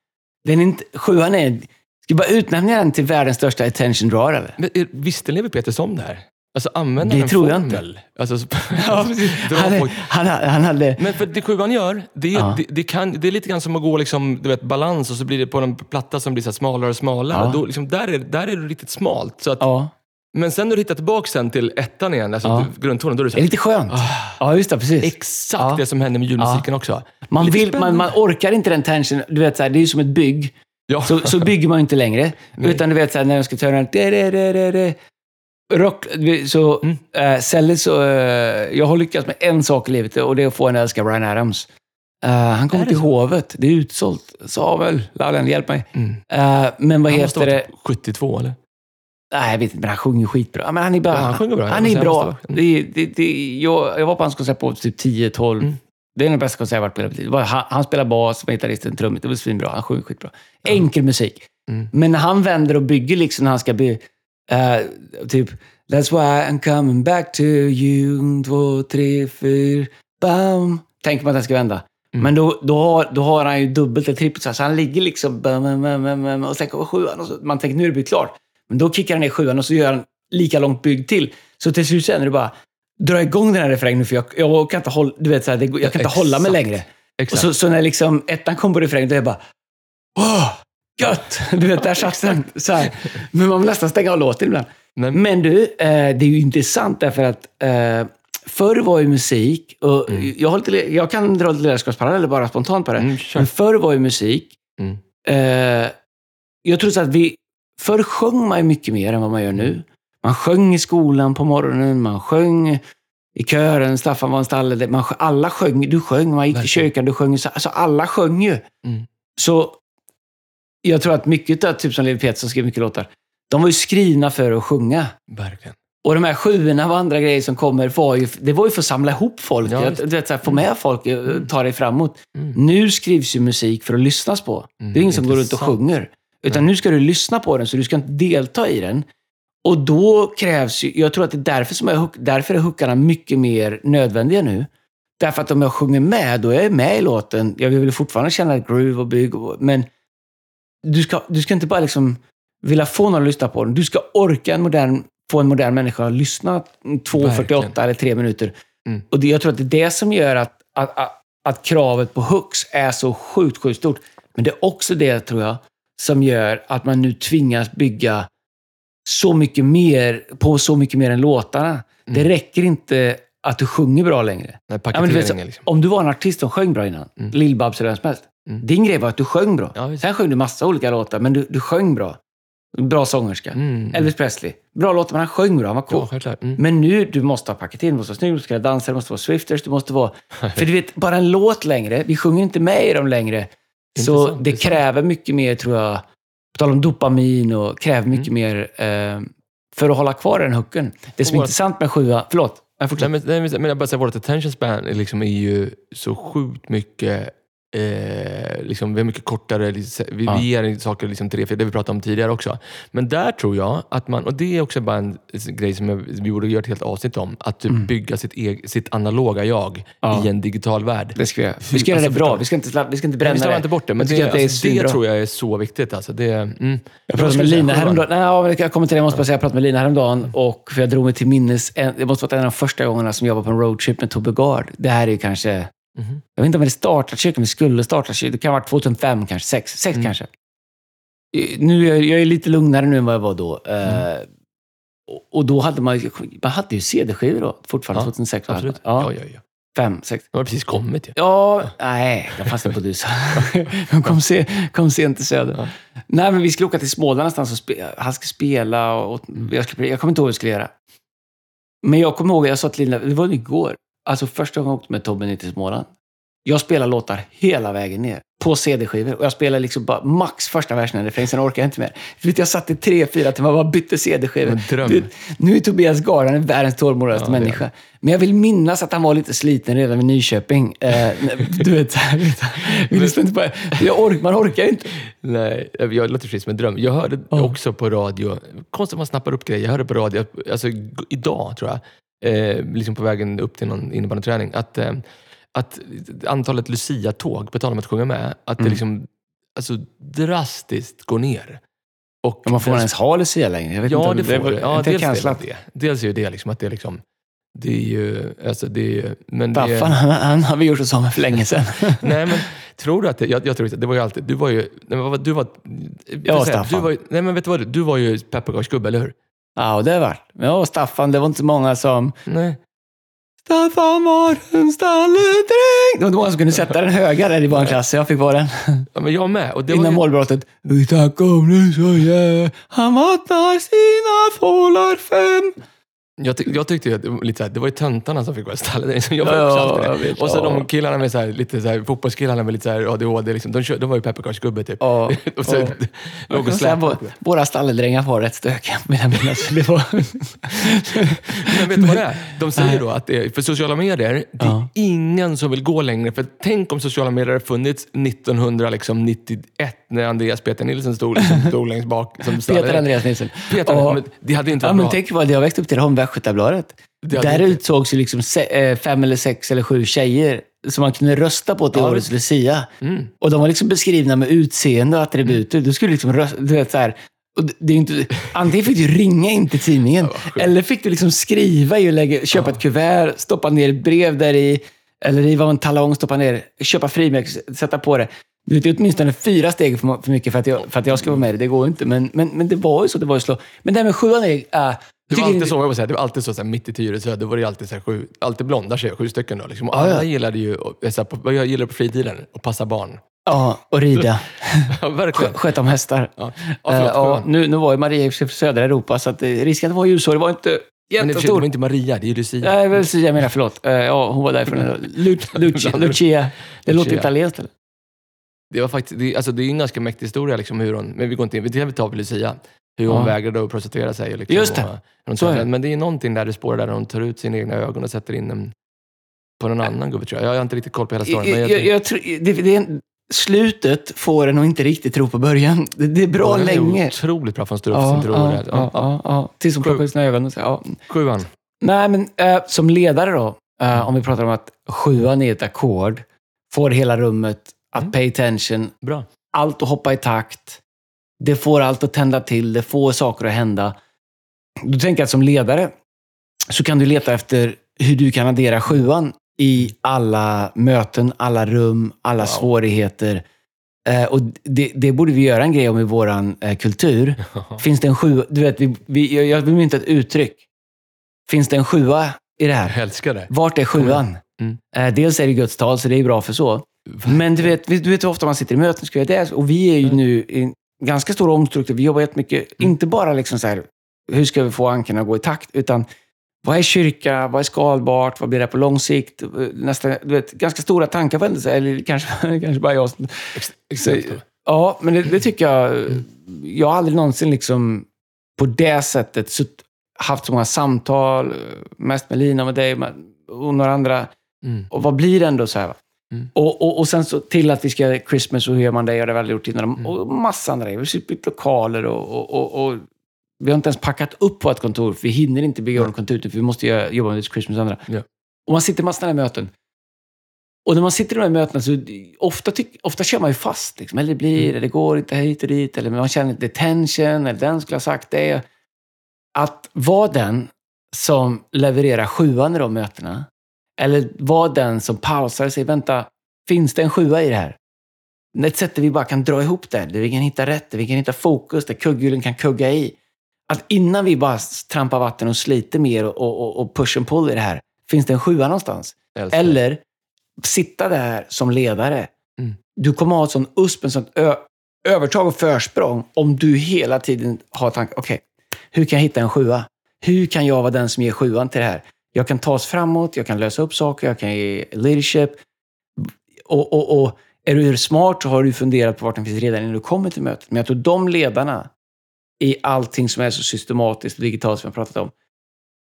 Den är inte, sjuan är... Ska bara utnämna den till världens största attention drawer, eller? Men, är- visste Levi Peters om det här? Alltså använder Det han en tror jag inte. formel? Alltså, precis. dra han, folk- han, han hade... Men för det sjuan gör, det är, Ja. det, det, kan, det är lite grann som att gå liksom, du vet, balans och så blir det på en platta som blir så här smalare och smalare. Ja. Då, liksom, där, är, där är det riktigt smalt. Så att, Ja, Men sen när du hittar tillbaka sen till ettan igen, alltså Ja. grundtonen, då är det så det är här, lite skönt. Ja, just det. Precis. exakt Ja. det som händer med julmusiken också. Man, Lite vill, man, man orkar inte den tension. Du vet, så här, det är ju som ett bygg. Ja. Så, så bygger man ju inte längre. Nej. Utan du vet, så här, när jag ska ta. Rock, så Mm. äh, Sally, så, eh, jag har lyckats med en sak i livet och det är att få en att älska Brian Adams. Eh, han kommer till så? hovet. Det är utsålt. Samuel, Lallen, hjälp mig. Mm. Eh, men vad Han måste heter vara det? typ 72 eller? Nej, jag vet inte, men han sjunger skitbra. Men han är bara... Ja, han sjunger bra. Han är bra. Det, det, det, jag, jag var på hans konsert på typ 10-12. Mm. Det är den bästa konsert jag varit på hela mitt liv. Han, han spelar bas, var gitarristen, trummit. Det var svinbra. Han sjunger skitbra. Enkel musik. Mm. Men när han vänder och bygger liksom när han ska bli... eh, typ That's why I'm coming back to you. Två, tre, fyra, bam. Tänker man att den ska vända. Mm. Men då, då, har, då har han ju dubbelt eller trippelt så han ligger liksom... Bam, bam, bam, bam, och sen kommer sjuan och så, man tänker nu är det blivit klart. Men då kickar han ner sjuan och så gör han lika långt bygg till. Så till slut är det bara dra igång den här refrängen för jag, jag kan inte hålla, du vet, så här, det, jag kan inte hålla mig Exakt. längre. Och Exakt. så, så när liksom ettan kom på refrängen, då är jag bara Åh, gött! Du vet, där satt den. Så här. Men man vill nästan stänga av låten ibland. Men, Men du, eh, det är ju intressant därför att eh, förr var ju musik, och jag, har lite, jag kan dra lite ledarskapsparalleller bara spontant på det. Mm, kör. Men förr var ju musik, Mm. eh, jag tror så att vi, förr sjöng man ju mycket mer än vad man gör nu. Man sjöng i skolan på morgonen, man sjöng i kören, Staffan var en stalle, man, alla sjöng, du sjöng, man gick till Verkligen. kyrkan, du sjöng, så- alltså alla sjöng ju. Mm. Så jag tror att mycket av, typ som Levi Pettersson skrev mycket låtar, de var ju skrivna för att sjunga. Verkligen. Och de här sjuorna och andra grejer som kommer, var ju, det var ju för att samla ihop folk. Ja, att, vet, här, få med folk, eh, ta dig framåt. Mm. Nu skrivs ju musik för att lyssnas på. Mm, Det är ingen som går runt och sjunger. Utan nu ska du lyssna på den, så du ska inte delta i den. Och då krävs ju, jag tror att det är därför, som hook- därför är hookarna mycket mer nödvändiga nu. Därför att om jag sjunger med, då är jag med i låten. Jag vill fortfarande känna groove och bygg, men du ska, du ska inte bara liksom vilja få någon att lyssna på den. Du ska orka en modern, få en modern människa att lyssna 2.48 Verkligen. eller 3 minuter. Mm. Och det, jag tror att det är det som gör att, att, att, att kravet på hooks är så sjukt, sjukt stort. Men det är också det, tror jag, som gör att man nu tvingas bygga så mycket mer, på så mycket mer än låtarna. Det räcker inte att du sjunger bra längre. Nej, Ja, du vet, så, liksom. Om du var en artist som sjöng bra innan, Mm. Lill-Babs eller vem som helst. Mm. Din grej var att du sjöng bra. Ja. Sen sjöng du massa olika låtar, men du, du sjöng bra. Bra sångerska. Mm. Elvis Presley. Bra låtar, men han sjöng bra. Han var cool. Ja. Mm. Men nu, du måste ha paketering, du måste vara snygg, du ska dansa, du måste vara swifters, du måste vara... För du vet, bara en låt längre, vi sjunger inte med i dem längre. Så det intressant. kräver mycket mer, tror jag, på tal om dopamin och kräver mycket Mm. mer eh, för att hålla kvar den hooken. Det som är intressant med sjua... Förlåt, jag Nej, fortsätter. men, nej, men jag bara säger, vårt attention span är, liksom, är ju så sjukt mycket Eh, liksom, vi har mycket kortare, vi, Ja. vi ger saker liksom tre, fyra, det vi pratade om tidigare också. Men där tror jag att man, och det är också bara en grej som jag, vi borde göra ett helt avsnitt om, att typ bygga sitt, eg, sitt analoga jag Mm. Ja. i en digital värld. Det ska vi. Vi ska göra det Alltså, bra. Vi ska inte, vi ska inte bränna Vi det. inte bort det, men det, det alltså, det tror jag är så viktigt. Alltså. Det, mm. Jag pratade med Lina häromdagen. Nej, ja, jag kommer till det. Jag måste bara säga, jag pratade med Lina häromdagen och för jag drog mig till minnes, en, det måste vara en av de första gångerna som jag var på en roadtrip med Tobbe Gard. Det här är ju kanske, Mhm. jag vet inte om det startat kyrkan, vi skulle starta kyrkan. Det kan ha varit 2005 kanske, 6, 6 Mm. kanske. Nu jag, jag är lite lugnare nu än vad jag var då. Mm. Eh, och, och då hade man, man hade ju CD-skivor då, fortfarande, Ja, 2006. hade Absolut. Ja. Ja, Ja, ja, ja. 5, 6. De har precis kommit ju. Ja, nej, de fanns inte på Dusa. De kom, se, kom sent till Söder. Ja. Nej, men vi skulle åka till Småland någonstans och spe, han skulle spela och jag, skulle, jag kommer inte ihåg vad vi skulle göra. Men jag kommer ihåg, jag sa till Linda, det var igår, alltså första gången jag åkte med Tobbe ner till Småland. Jag spelar låtar hela vägen ner på CD-skivor och jag spelar liksom bara max första versen, refrängen, sen orkar jag inte mer. Jag satt i tre, fyra timmar och bara bytte CD-skivor. Du Nu är Tobias är världens tålmodigaste Ja, människa. Men jag vill minnas att han var lite sliten redan vid Nyköping. Eh, du vet, så här, vi lyssnar inte på, jag ork, man orkar inte. Nej, jag låter precis som en dröm. Jag hörde Ja. också på radio, konstigt att man snappar upp grejer. Jag hörde på radio, alltså idag tror jag, eh, liksom på vägen upp till någon innebandyträning, att, eh, att antalet Lucia-tåg, på tal om att sjunga med, att det Mm. liksom alltså, drastiskt går ner. Och Ja, man får man ens ha Lucia längre? Jag vet Ja, inte det om får du. Ja, dels är det det. Dels är ju det liksom att det är liksom... Det är ju... Alltså det är ju... Men det Staffan, han, han har vi gjort oss av med för länge sedan. Nej, men tror du att det... Jag, jag tror inte... Det var ju alltid... Du var ju... Nej, men du var... Jag var Staffan. Du var, nej, men vet du vad? Du var ju pepparkaksgubbe, eller hur? Ja, det har varit. Jag och Staffan, det var inte så många som... Nej. Staffan var en stalledräng. Det var inte många som kunde sätta den där i vår klass, så jag fick vara den. Ja, men jag med. Och det var Innan ju, målbrottet. Vi tackar om det så yeah. Han vattnar sina fålar fem. Jag, tyck, jag tyckte ju att det var lite så här, det var ju töntarna som fick vara. Så jag var Ja, också alltid det. Och så de killarna med så här, lite så här, fotbollskillarna med lite så här ADHD, liksom, de, kör, de var ju pepparkaksgubbe typ. Ja, och så ja. låg och säga, vå- våra stalledrängar var rätt stökiga, vill jag var... Men vet du vad det är? De säger då att det för sociala medier, det är Ja. ingen som vill gå längre. För tänk om sociala medier hade funnits 1991 när Andreas Peter Nilsson stod, liksom, stod längst bak. Som Peter Andreas Nilsson. Peter, Ja. men det hade inte Ja, varit men bra. tänk vad det har växt upp till. Det har Västgötabladet. Där utsågs ju liksom se, eh, fem eller sex eller sju tjejer som man kunde rösta på till Ja, årets Lucia. Mm. Och de var liksom beskrivna med utseende och attributer. Du skulle liksom rösta, du vet så här. Och det är inte, antingen fick du ringa in till tidningen, eller fick du liksom skriva i och lägga, köpa ett kuvert, stoppa ner ett brev där i, eller riva av en talong, stoppa ner, köpa frimärke, sätta på det. Du det är åtminstone fyra steg för mycket för att jag, för att jag ska vara med. Det går inte. Men, men, men det var ju så. Det var ju slå. Men det här med sjuan är... Äh, Det var alltid så, jag säga, det var alltid så, så här, mitt i Tyresö, då var det alltid så här, sju, alltid blonda tjejer, sju stycken då. Liksom. Och Ja, ja. alla gillade ju, så här, jag gillade på fritiden, att passa barn. Ja, och rida. Ja, verkligen. Skö- Sköta om hästar. Ja. Ja, förlåt, sjuan. nu, nu var ju Maria i södra Europa, så att, eh, risken att vara ljusår var inte Men för sig, det jättestor. var inte Maria, det är ju Lucia. Nej, Lucia jag menar, förlåt. Eh, Ja, hon var därifrån. Lu, Lucia. Lucia. Det låter italienskt, eller? Det, var faktiskt, det, alltså, det är en ganska mäktig historia, liksom, hur hon, men vi går inte in, vi tar på Lucia. Hur hon Ja. vägrade att prostituera sig. Liksom, Just det. Och, Så är träffade- det. Men det är någonting där det spårar där hon tar ut sina egna ögon och sätter in dem på någon annan gubbe, tror jag. Jag har inte riktigt koll på hela storyn. Men Jag, jag, jag, jag, tror- det, det är en, slutet får en att inte riktigt tro på början. Det, det är bra är länge. otroligt bra från stå upp Ja, sin tro. ja, ja, ja, ja. Tills hon plockar ut sina ögon och säger, ja. Sjuan. Nej, men eh, som ledare då, eh, om vi pratar om att sjuan är ett ackord, får hela rummet att Mm. pay attention, Bra. allt att hoppa i takt. Det får allt att tända till, det får saker att hända. Då tänker jag att som ledare så kan du leta efter hur du kan addera sjuan i alla möten, alla rum, alla Wow. svårigheter. Eh, och det, det borde vi göra en grej om i vår eh, kultur. Finns det en sjua? Du vet, vi, vi, jag- vill mynta ett uttryck. Finns det en sjua i det här? Jag älskar det. Vart är sjuan? Mm. Eh, dels är det Guds tal, så det är bra för så. Men du vet, du vet hur ofta man sitter i möten, säga det, och vi är ju nu i en ganska stor omstruktur. Vi jobbar jättemycket, inte bara liksom så här, hur ska vi få ankarna att gå i takt, utan vad är kyrka? Vad är skalbart? Vad blir det på lång sikt? Nästa, du vet, ganska stora tankar eller kanske, kanske bara jag exakt. Ja, men det, det tycker jag. Jag har aldrig någonsin liksom på det sättet sutt, haft så många samtal, mest med Lina, med dig och några andra. Mm. Och vad blir det ändå så här? Mm. Och, och, och sen så till att vi ska göra Christmas och hur gör man det? Och det har vi gjort innan. Mm. Och massa andra grejer. Vi har bytt lokaler och, och, och, vi har inte ens packat upp vårt kontor. För vi hinner inte bygga om kontoret för vi måste göra, jobba med Christmas och andra. Ja. Och man sitter i massor av möten. Och när man sitter i de här mötena så ofta, tyck, ofta kör man ju fast. Liksom. Eller det blir, Mm. eller det går inte hit och dit. Eller man känner lite tension, eller den skulle ha sagt det. Att vara den som levererar sjuan i de mötena. Eller vara den som pausar och säger, vänta, finns det en sjua i det här? Ett sätt där vi bara kan dra ihop det, där vi kan hitta rätt, där vi kan hitta fokus, där kugghjulen kan kugga i. Att innan vi bara trampar vatten och sliter mer och, och, och push and pull i det här, finns det en sjua någonstans? Eller sitta där som ledare. Mm. Du kommer ha ett sånt USP, en sånt övertag och försprång om du hela tiden har tankar. Okej, hur kan jag hitta en sjua? Hur kan jag vara den som ger sjuan till det här? Jag kan ta oss framåt, jag kan lösa upp saker, jag kan ge leadership. Och, och, och är du smart så har du funderat på vart den finns redan innan du kommer till mötet. Men jag tror de ledarna i allting som är så systematiskt och digitalt som jag pratat om,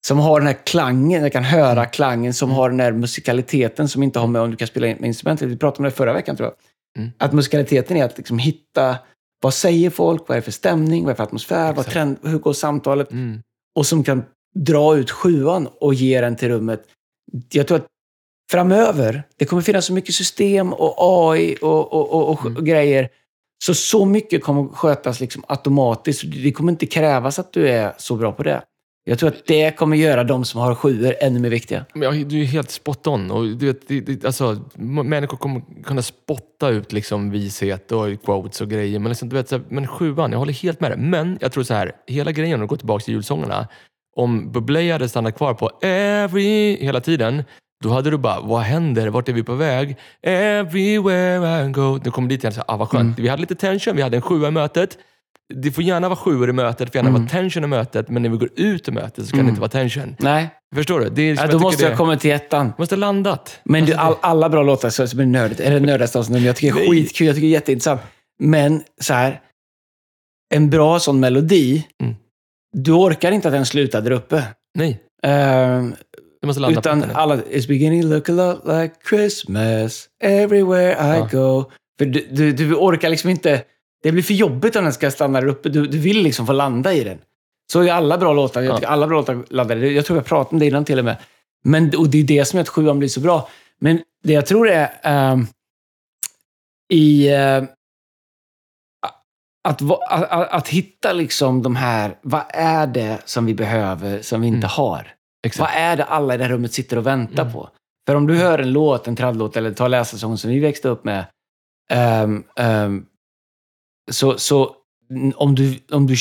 som har den här klangen, jag kan höra klangen, som har den här musikaliteten som inte har med om du kan spela in med instrumentet. Vi pratade om det förra veckan tror jag. Mm. Att musikaliteten är att liksom hitta, vad säger folk, vad är det för stämning, vad är det för atmosfär, vad trend, hur går samtalet? Mm. Och som kan dra ut sjuan och ge den till rummet. Jag tror att framöver, det kommer finnas så mycket system och AI och, och, och, och Mm. grejer Så så mycket kommer skötas liksom automatiskt. Det kommer inte krävas att du är så bra på det. Jag tror att det kommer göra de som har sjuor ännu mer viktiga. Ja, du är helt spot on. Och du vet, det, alltså, människor kommer kunna spotta ut liksom vishet och quotes och grejer. Men, liksom, du vet, så här, men sjuan, jag håller helt med dig. Men jag tror så här, hela grejen om du går tillbaka till julsångerna. Om Bublé hade stannat kvar på every hela tiden, då hade du bara, vad händer? Vart är vi på väg? Everywhere I go. Du kommer dit igen, så, ah, vad skönt. Vi hade lite tension, vi hade en sjua i mötet. Det får gärna vara sjuor i mötet, det får gärna vara tension i mötet, men när vi går ut i mötet så kan det inte vara tension. Nej, Förstår du? Det är, ja, då jag måste det, jag komma till ettan. måste ha landat. Men du, Alltså, all, alla bra låtar så som är nördigt, eller nördigaste avsnittet, jag tycker det är skitkul, jag tycker det är jätteintressant. Men så här, en bra sån melodi, Mm. Du orkar inte att den slutar där uppe. Nej, Ehm, du måste landa utan på den. alla, it's beginning to look a lot like Christmas everywhere I Ja. go. För du, du, du orkar liksom inte, det blir för jobbigt om den ska stanna där uppe. Du, du vill liksom få landa i den. Så är alla bra låtar, jag Ja. alla bra låtar landar Jag tror jag pratade om det innan till och med. Men, och det är det som gör att sjuan blir så bra. Men det jag tror är ehm, i... eh, att, att, att, hitta liksom de här, vad är det som vi behöver som vi inte Mm. har? Exakt. Vad är det alla i det här rummet sitter och väntar Mm. på? För om du hör en låt, en traddlåt eller ta läsarsång som vi växte upp med. ehm, ehm, så, så om, du, om du,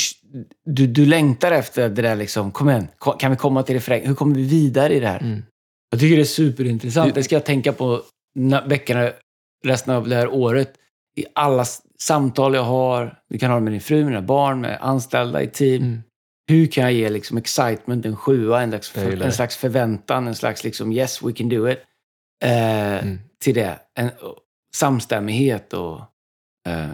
du, du längtar efter det där liksom, kom igen, kan vi komma till refräng? Hur kommer vi vidare i det här? Mm. Jag tycker det är superintressant. Det- ska jag tänka på na- veckorna, resten av det här året. I alla samtal jag har. Du kan ha det med din fru, med dina barn, med anställda i team. Mm. Hur kan jag ge liksom excitement, en sjua, en slags, gillar en slags förväntan, en slags liksom yes, we can do it. Eh, Mm. Till det. En, samstämmighet och... Eh,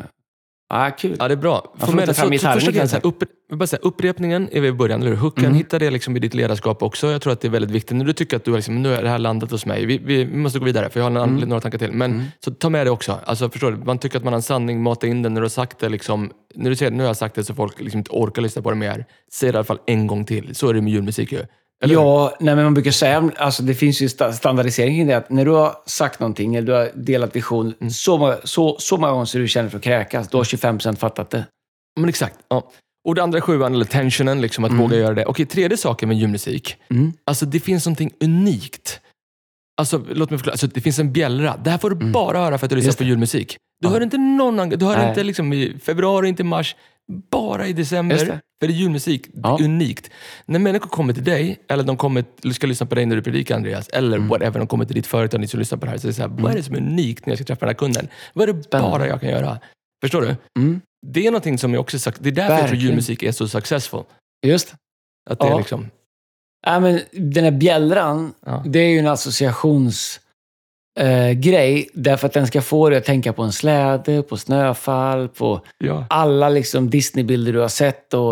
ja, kul. Ja, det är bra. får Få med ta det. fram Så, så gitarren första lite grejen, så här, grann. upp, jag vill bara säga, upprepningen är vi i början, eller hur? Hooken, Mm. hitta det liksom i ditt ledarskap också. Jag tror att det är väldigt viktigt. När du tycker att du liksom, nu är det här landat hos mig, vi, vi, vi måste gå vidare för jag har några, Mm. några tankar till. Men Mm. så ta med det också. Alltså, förstår du? Man tycker att man har en sanning, mata in den när du har sagt det. Liksom, när du säger nu har jag sagt det så folk liksom inte orkar lyssna på det mer. Säg det i alla fall en gång till. Så är det med julmusik ju. Eller? Ja, nej, men man brukar säga, alltså det finns ju sta- standardisering i det, att när du har sagt någonting, eller du har delat vision Mm. så, så, så många gånger så du känner för att kräkas, då har 25% fattat det. Men exakt. Ja. Och det andra är sjuan, eller tensionen, liksom, att Mm. våga göra det. Okej, tredje saken med julmusik. Mm. Alltså det finns någonting unikt. Alltså, låt mig förklara. Alltså, det finns en bjällra. Det här får du bara höra för att du lyssnar Mm. På julmusik. Du Ja. hör inte någon annan, Du hör Nej. inte liksom i februari, inte i mars. Bara i december. Det. För det är julmusik. Det Ja. är unikt. När människor kommer till dig, eller de kommer, ska lyssna på dig när du predikar Andreas, eller Mm. whatever, de kommer till ditt företag och ni ska lyssna på det här. Så är det så här, Vad är det som är unikt när jag ska träffa den här kunden? Vad är det bara jag kan göra? Förstår du? Mm. Det är någonting som jag också sagt. Det är därför jag tror Verkligen. julmusik är så successful. Just det. Att det är Ja. liksom... Ja, men den här bjällran, Ja. det är ju en associationsgrej. Eh, grej, därför att den ska få dig att tänka på en släde, på snöfall, på Ja. alla liksom Disney-bilder du har sett. Och,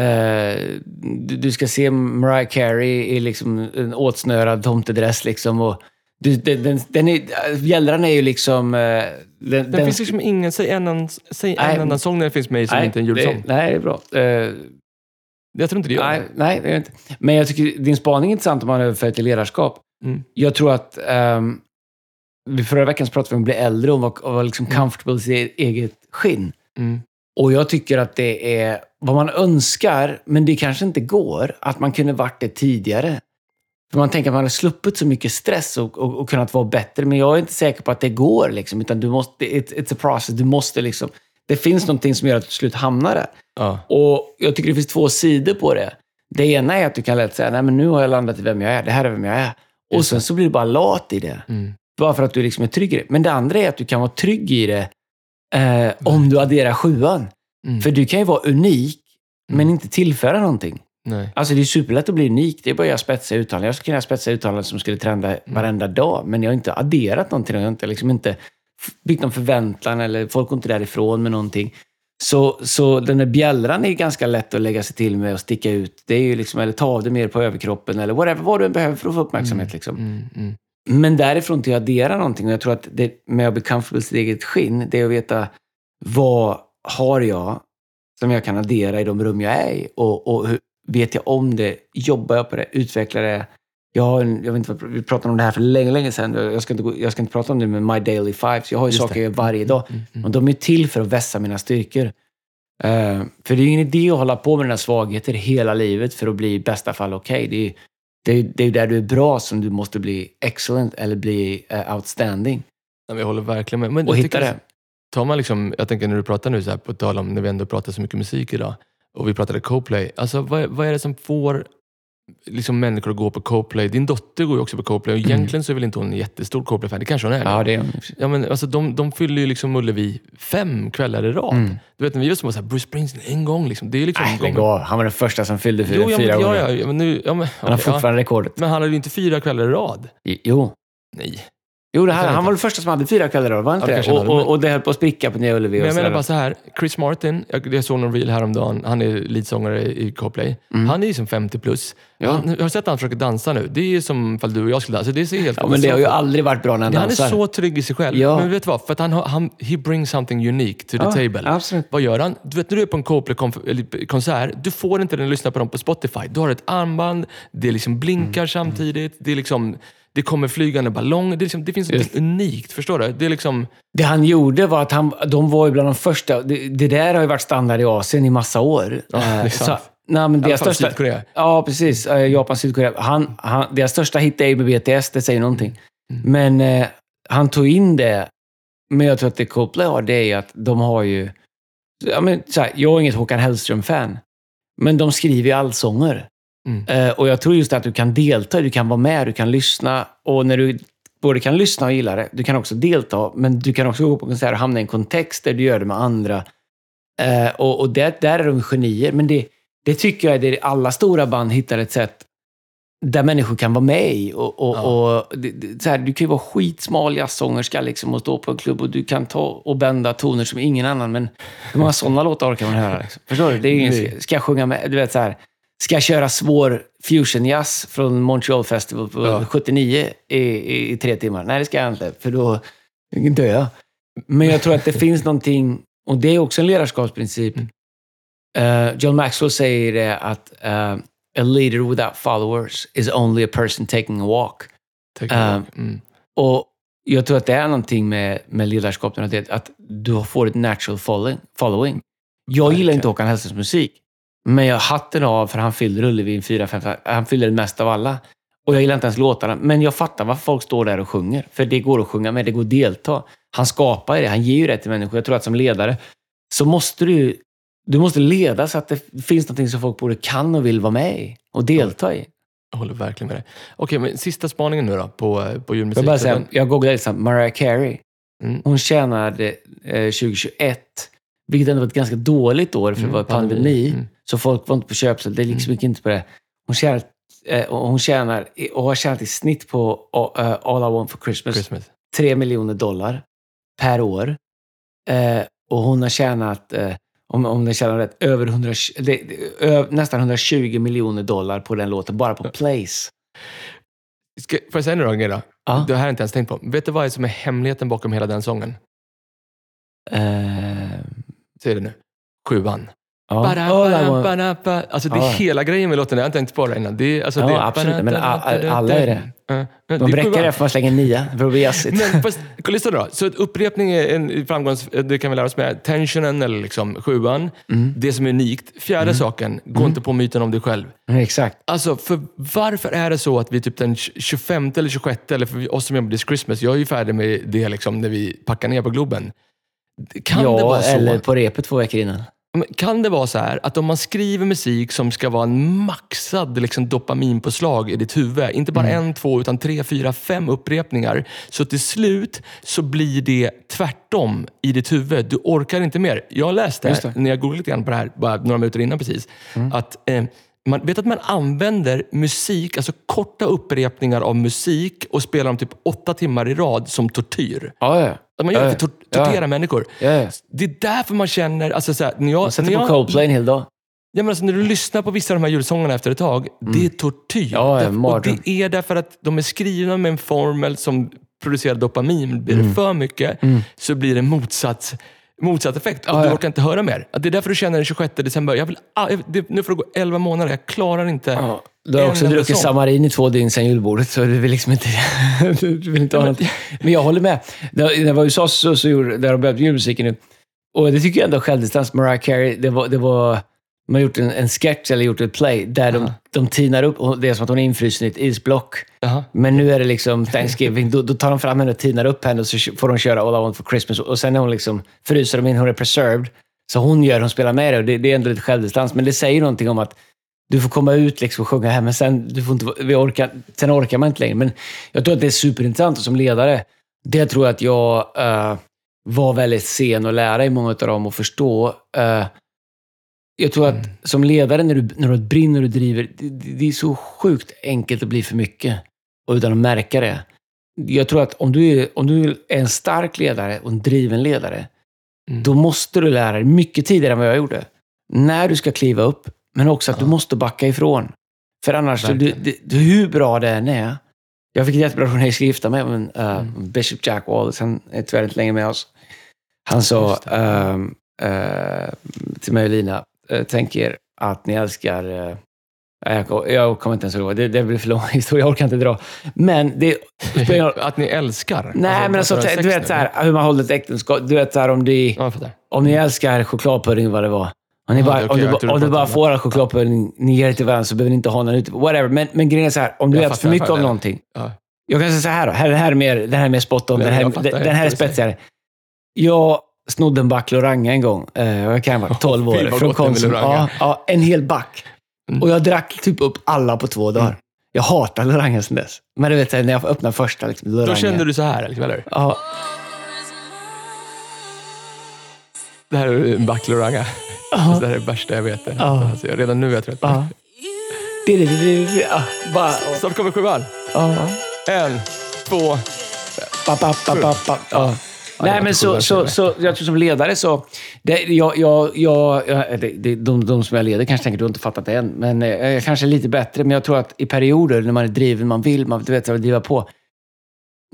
eh, du, du ska se Mariah Carey i liksom en åtsnörad tomtedress. Liksom, och du, den, den, den är, bjällran är ju liksom... Eh, den, Det finns liksom ingen, säg en, annan- säg en Nej. annan sång när det finns med som inte är en julsång. Det, nej, det är bra. Eh, Jag tror inte det gör nej, det. nej, det det inte. Men jag tycker din spaning är intressant om man överför till ledarskap. Mm. Jag tror att... Um, förra veckan så pratade vi om att bli äldre och vara, vara liksom comfortable i sitt eget skinn. Mm. Och jag tycker att det är vad man önskar, men det kanske inte går, att man kunde varit det tidigare. För man tänker att man har sluppit så mycket stress och, och, och kunnat vara bättre, men jag är inte säker på att det går. Liksom, utan du måste, it's, it's a process. Du måste liksom, det finns någonting som gör att du till slut hamnar där. Ja. Och jag tycker det finns två sidor på det. Det ena är att du kan lätt säga, nej men nu har jag landat i vem jag är. Det här är vem jag är. Och sen så blir du bara lat i det. Mm. Bara för att du liksom är trygg i det. Men det andra är att du kan vara trygg i det eh, om du adderar sjuan. Mm. För du kan ju vara unik, men Mm. inte tillföra någonting. Nej. Alltså det är superlätt att bli unik. Det är bara att göra spetsiga uttalanden. Jag skulle kunna göra spetsiga uttalanden som skulle trenda Mm. varenda dag. Men jag har inte adderat någonting. Jag har inte, liksom inte byggt någon förväntan eller folk går inte därifrån med någonting. Så, så den där bjällran är ganska lätt att lägga sig till med och sticka ut. Det är ju liksom, eller ta av det mer på överkroppen eller whatever, vad du än behöver för att få uppmärksamhet. Liksom. Mm. Mm. Men därifrån till att addera någonting. Och jag tror att det med att bli comfortable i sitt eget skinn, det är att veta vad har jag som jag kan addera i de rum jag är i? Och, och hur, vet jag om det? Jobbar jag på det? Utvecklar det? Jag, har en, jag vet inte, vi pratade om det här för länge, länge sedan. Jag ska inte, gå- jag ska inte prata om det med My Daily Fives. Jag har ju Just saker det. jag gör varje dag. Mm, mm. Och de är till för att vässa mina styrkor. Eh, för det är ju ingen idé att hålla på med dina svagheter hela livet för att bli i bästa fall okej. Det är ju det är, det är där du är bra som du måste bli excellent eller bli eh, outstanding. Men Jag håller verkligen med. Men Och hitta det. Tar man liksom, jag tänker när du pratar nu, så här, på tal om när vi ändå pratar så mycket musik idag, och vi pratade Coplay. Alltså, vad, vad är det som får liksom, människor att gå på Coplay? Din dotter går ju också på Coplay och Mm. egentligen så är väl inte hon en jättestor Coplay-fan. Det kanske hon är. Ja, det är Ja, men, alltså, de, de fyller ju liksom Ullevi fem kvällar i rad. Mm. Du vet, när vi var små, så här, Bruce Springsteen en gång. Liksom. Det är liksom Nej, lägg av. Han var den första som fyllde fyra, Jo, ja, men, fyra ja, ja, ja, men nu, ja, men, Han har okej, ja. fortfarande rekordet. Men han hade ju inte fyra kvällar i rad. Jo. Nej. Jo, det här, han inte. var den första som hade fyra kvällar då, var han Ja, det inte Och, och, och det höll på att spricka på Nya Ullevi. Men jag menar bara så här, Chris Martin, jag, jag såg någon reel häromdagen, han är leadsångare i Coplay. Mm. Han är ju som 50 plus. Ja. Han, jag har sett att han försöker dansa nu. Det är som ifall du och jag skulle dansa. Det ser helt Ja, men det har ju aldrig varit bra när han Han är dansar. så trygg i sig själv. Ja. Men vet du vad? För att han, han, he brings something unique to the Ja, table. absolut. Vad gör han? Du vet när du är på en Coplay-konsert, du får inte den lyssna på dem på Spotify. Du har ett armband, det liksom blinkar Mm. samtidigt, det, är liksom, det kommer flygande ballong. Det, liksom, det finns något unikt, förstår du? Det är liksom... Det han gjorde var att han, de var ju bland de första. Det, det där har ju varit standard i Asien i massa år. Ja, det är Eh, nej, men deras största, Sydkorea. Ja, precis. Eh, Japan, Sydkorea. Han, han, deras största hit är ju med BTS, det säger någonting. Mm. Men eh, han tog in det. Men jag tror att det Coldplay har, det är ju att de har ju... Ja, men, så här, jag är inget Håkan Hellström-fan. Men de skriver ju allsånger. Mm. Eh, och jag tror just att du kan delta, du kan vara med, du kan lyssna. Och när du både kan lyssna och gilla det, du kan också delta. Men du kan också gå på konsert och hamna i en kontext där du gör det med andra. Eh, och och där, där är de genier. Men det, det tycker jag är det alla stora band hittar ett sätt där människor kan vara med i. Och, och, Ja. och det, det, så här, du kan ju vara skitsmal jazzsångerska liksom, och stå på en klubb och du kan ta och bända toner som ingen annan. Men hur många sådana låtar orkar man höra? Liksom? Förstår du? Det är ingen, ska jag sjunga med? Du vet så här, ska jag köra svår fusionjazz från Montreal Festival på Ja. 79 i, i, i tre timmar? Nej, det ska jag inte, för då dör jag. Men jag tror att det finns någonting, och det är också en ledarskapsprincip. Mm. Eh, John Maxwell säger det att eh, a leader without followers is only a person taking a walk. Tack Eh, mm. Och jag tror att det är någonting med, med ledarskap, att, du får ett natural following. Jag gillar inte Håkan Hellströms musik, men jag hatten av för han fyller Ullevi fyra, fem, han fyller det mest av alla. Och jag gillar inte ens låtarna, men jag fattar varför folk står där och sjunger. För det går att sjunga med, det går att delta. Han skapar det, han ger ju det till människor. Jag tror att som ledare så måste du, du måste leda så att det finns någonting som folk både kan och vill vara med i och delta i. Jag håller verkligen med dig. Okej, men sista spaningen nu då på, på julmusik. jag bara säga, Den- jag googlade snabbt. Mariah Carey. Mm. Hon tjänade eh, 2021, vilket ändå var ett ganska dåligt år, för det Mm, var pandemi. Mm. Så folk var inte på köpsel. Det liksom gick inte på det. Hon tjänar, eh, och hon tjänar och har tjänat i snitt på eh, All I Want for Christmas, Christmas. 3 miljoner dollar per år. Eh, och hon har tjänat, om, om jag känner rätt, över 100, det, det, ö, nästan 120 miljoner dollar på den låten, bara på Place. Ska, får jag säga några grejer då? Ja. Det här har jag inte ens tänkt på. Vet du vad som är hemligheten bakom hela den sången? Eh, Säg det nu. Sjuan. Ja. Bara, All I bara, want- bara, bara. Alltså det är Ja. hela grejen med låten. Jag har inte tänkt på det innan. Det är, alltså, Ja, det är, absolut. Men alla är det. De det bräcker det för man slänger en nia för att bli jazzigt. Men fast, lyssna då. Så ett upprepning är en framgångs... Det kan vi lära oss med. Tensionen, eller liksom sjuan. Mm. Det som är unikt. Fjärde saken, gå inte på myten om dig själv. Exakt. Alltså, för varför är det så att vi typ den 25 eller 26, eller för oss som jobbar This Christmas, jag är ju färdig med det liksom när vi packar ner på Globen. Kan ja, det vara så? eller på repet två veckor innan. Kan det vara så här att om man skriver musik som ska vara en maxad liksom, dopaminpåslag i ditt huvud, inte bara Mm. en, två, utan tre, fyra, fem upprepningar, så till slut så blir det tvärtom i ditt huvud. Du orkar inte mer. Jag läste. Mm. när jag googlade lite grann på det här, bara några minuter innan precis, att eh, man vet att man använder musik, alltså korta upprepningar av musik och spelar dem typ åtta timmar i rad som tortyr. Ja, ja. Att man gör det för att tor- ja. tortera människor. ja. Det är därför man känner, alltså så här, när jag, Man sätter när på jag, Coldplay en hel dag. Ja, men alltså, när du lyssnar på vissa av de här julsångerna efter ett tag, det är tortyr. Mm. Ja, ja, och det är därför att de är skrivna med en formel som producerar dopamin. Blir Mm. det för mycket så blir det motsatt, motsatt effekt. Och Ja, du ja. orkar inte höra mer. Att Det är därför du känner den 26 december, jag vill, ah, jag, det, nu får det gå 11 månader, jag klarar inte. Ja. Du har också druckit. Samarin i två dygn sedan julbordet, så du vill liksom inte... du vill inte ha något. Men jag håller med. När jag var i USA så, så gjorde, där de börjat med julmusiken nu. Och det tycker jag ändå självdistans. Mariah Carey, det var... Det var man har gjort en, en sketch eller gjort ett play där de, Aha. de tinar upp, och det är som att hon är infrysen i ett isblock. Jaha. Men nu är det liksom Thanksgiving. Då, då tar de fram henne och tinar upp henne och så får de köra All I want for Christmas. Och sen är hon liksom, fryser de in, hon är preserved. Så hon gör, hon spelar med det och det, det är ändå lite självdistans. Men det säger någonting om att du får komma ut liksom och sjunga här, men sen, du får inte, vi orkar, sen orkar man inte längre. Men jag tror att det är superintressant och som ledare, det tror jag att jag eh, var väldigt sen att lära i många av dem och förstå. Eh, jag tror att Mm. som ledare, när du, när du brinner och driver, det, det är så sjukt enkelt att bli för mycket och utan att märka det. Jag tror att om du är, om du är en stark ledare och en driven ledare, Mm. då måste du lära dig mycket tidigare än vad jag gjorde. När du ska kliva upp, men också att du Ja. måste backa ifrån. För annars, du, du, du, hur bra det än är. Jag fick ett jättebra råd när jag skulle gifta mig, men, uh, Mm. Bishop Jack Wallace, han är tyvärr inte längre med oss. Han sa ehm, eh, till mig och Lina, uh, tänk er att ni älskar eh, jag, jag kommer inte ens ihåg, det, det blir för lång historia, jag orkar inte dra. Men det Att ni älskar? Nej, men alltså, ha du vet så här, hur man håller ett äktenskap. Du vet så här, om, Ja, fattar. om ni älskar chokladpudding, vad det var. Om, ni Ja, bara, okej, om du, om du bara får all chokladpudding, ni ger det till varandra så behöver ni inte ha någon ute. Whatever. Men, men grejen är så här, om du Jag äter för mycket av någonting. Ja. Jag kan säga så här då. Här, här är mer, den här är mer spot on. Den här, den, här är spetsigare. Jag snodde en back Loranga en gång. Eh, jag kan vara 12 Fy, år. vad Från Konsum. Loranga. Ja, ja, en hel back. Mm. Och jag drack typ upp alla på två dagar. Mm. Jag hatar Loranga sedan dess. Men du vet, när jag öppnade första liksom, Loranga. Då kände du så här, liksom, eller? Ja, Det här är en backloranga. Ja. Det här är det värsta jag vet. Alltså, redan nu är jag trött. ja. Bara, Snart kommer sjuan. En, två... Pa. Nej, men så, så, så jag tror som ledare så... Det, jag, jag, jag, det, de, de som jag leder kanske tänker du har inte fattat det än, men eh, jag kanske är lite bättre. Men jag tror att i perioder när man är driven, man vill, man du vet, här, driva på.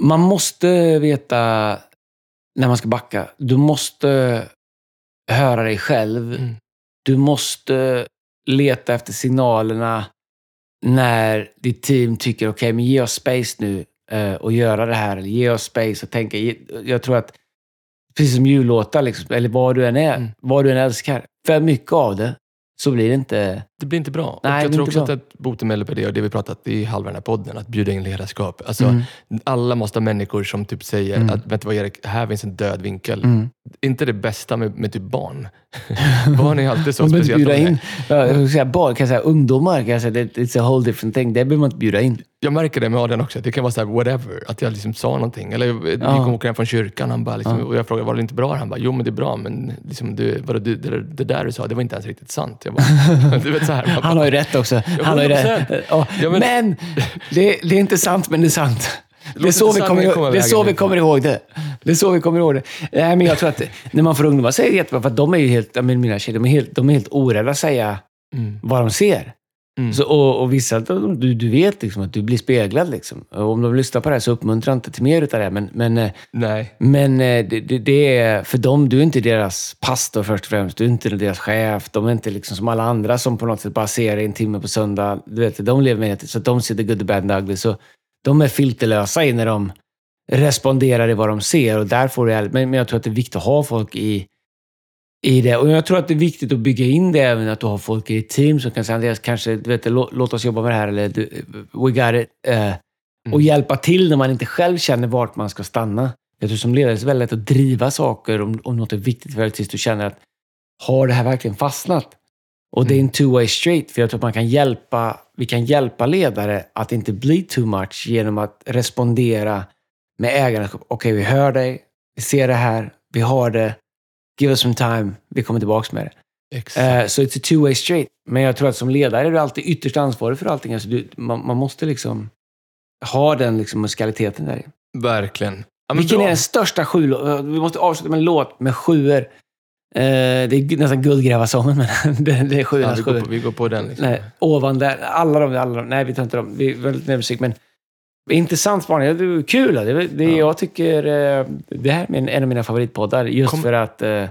Man måste veta när man ska backa. Du måste höra dig själv. Mm. Du måste leta efter signalerna när ditt team tycker, okej, men ge oss space nu eh, och göra det här. Eller ge oss space och tänka. Jag tror att, precis som jullåtar, liksom, eller vad du än är, Mm. vad du än älskar, för mycket av det så blir det inte... Det blir inte bra. Nej, jag tror också att ett botemedel på det, och det vi pratat i halva den här podden, att bjuda in ledarskap. Alltså, Mm. Alla måste ha människor som typ säger Mm. att vet du vad Erik, här finns en död vinkel. Mm. Inte det bästa med, med typ barn. barn är alltid så Man speciellt. bjuda in, ja, jag säga, barn, kan jag säga, ungdomar, kan jag säga, it's a whole different thing. Det behöver man inte bjuda in. Jag märker det med Adrian också, att det kan vara så här whatever, att jag liksom sa någonting. Eller vi Ja. kom åka hem från kyrkan han bara, liksom, Ja. och jag frågade, var det inte bra? Han bara, jo men det är bra, men liksom, du, vadå, du, det, det där du sa, det var inte ens riktigt sant. Jag bara, du vet, så här, Han har ju rätt också. Han har ju 100%. rätt. Ja, men- men det, det är inte sant, men det är sant. Det är, så vi kommer, sanningen komma ihåg- det är så vi kommer ihåg det. Det är så vi kommer ihåg det. Nej, men jag tror att när man får ungdomar säger det jättebra, för de är ju helt, mina tjejer, de är helt, de är helt orädda att säga mm, vad de ser. Mm. Så, och, och vissa, du, du vet liksom att du blir speglad. Liksom. Och om de lyssnar på det här så uppmuntrar inte till mer utav det. Men, men, eh, Nej, men eh, det, det, det är, för dem, du är inte deras pastor först och främst. Du är inte deras chef. De är inte liksom som alla andra som på något sätt bara ser en timme på söndag. Du vet, de lever med det, så att de ser the good, the bad and the ugly. Så de är filterlösa i när de responderar i vad de ser. Och där får du, men, men jag tror att det är viktigt att ha folk i, i det. Och jag tror att det är viktigt att bygga in det även, att du har folk i ett team som kan säga, Andreas, kanske, du vet, låt, oss jobba med det här, eller we got it. Eh, och hjälpa till när man inte själv känner vart man ska stanna. Jag tror som ledare är det väldigt lätt att driva saker om, om något är viktigt för dig tills du känner att har det här verkligen fastnat? Och det är en two-way street, för jag tror att man kan hjälpa, vi kan hjälpa ledare att inte bli too much genom att respondera med ägarskap. Okej, vi hör dig, vi ser det här, vi har det, give us some time, vi kommer tillbaka med det. exakt. Eh, Så it's a two-way street. Men jag tror att som ledare är du alltid ytterst ansvarig för allting. Alltså du, man, man måste liksom ha den liksom musikaliteten där. Verkligen. Ja, Vilken bra. är den största sju... Vi måste avsluta med en låt med sjuor. Eh, det är nästan guldgrävarsången, men det, är Ja, sjuornas vi, går på, vi går på den. Liksom. Nej, ovan där. Alla de, alla de. Nej, vi tar inte dem. Vi är väldigt med musik, men intressant spaning. Det är kul. Det, är- det, Ja. Jag tycker eh, det här är en av mina favoritpoddar, just Kom- för att eh,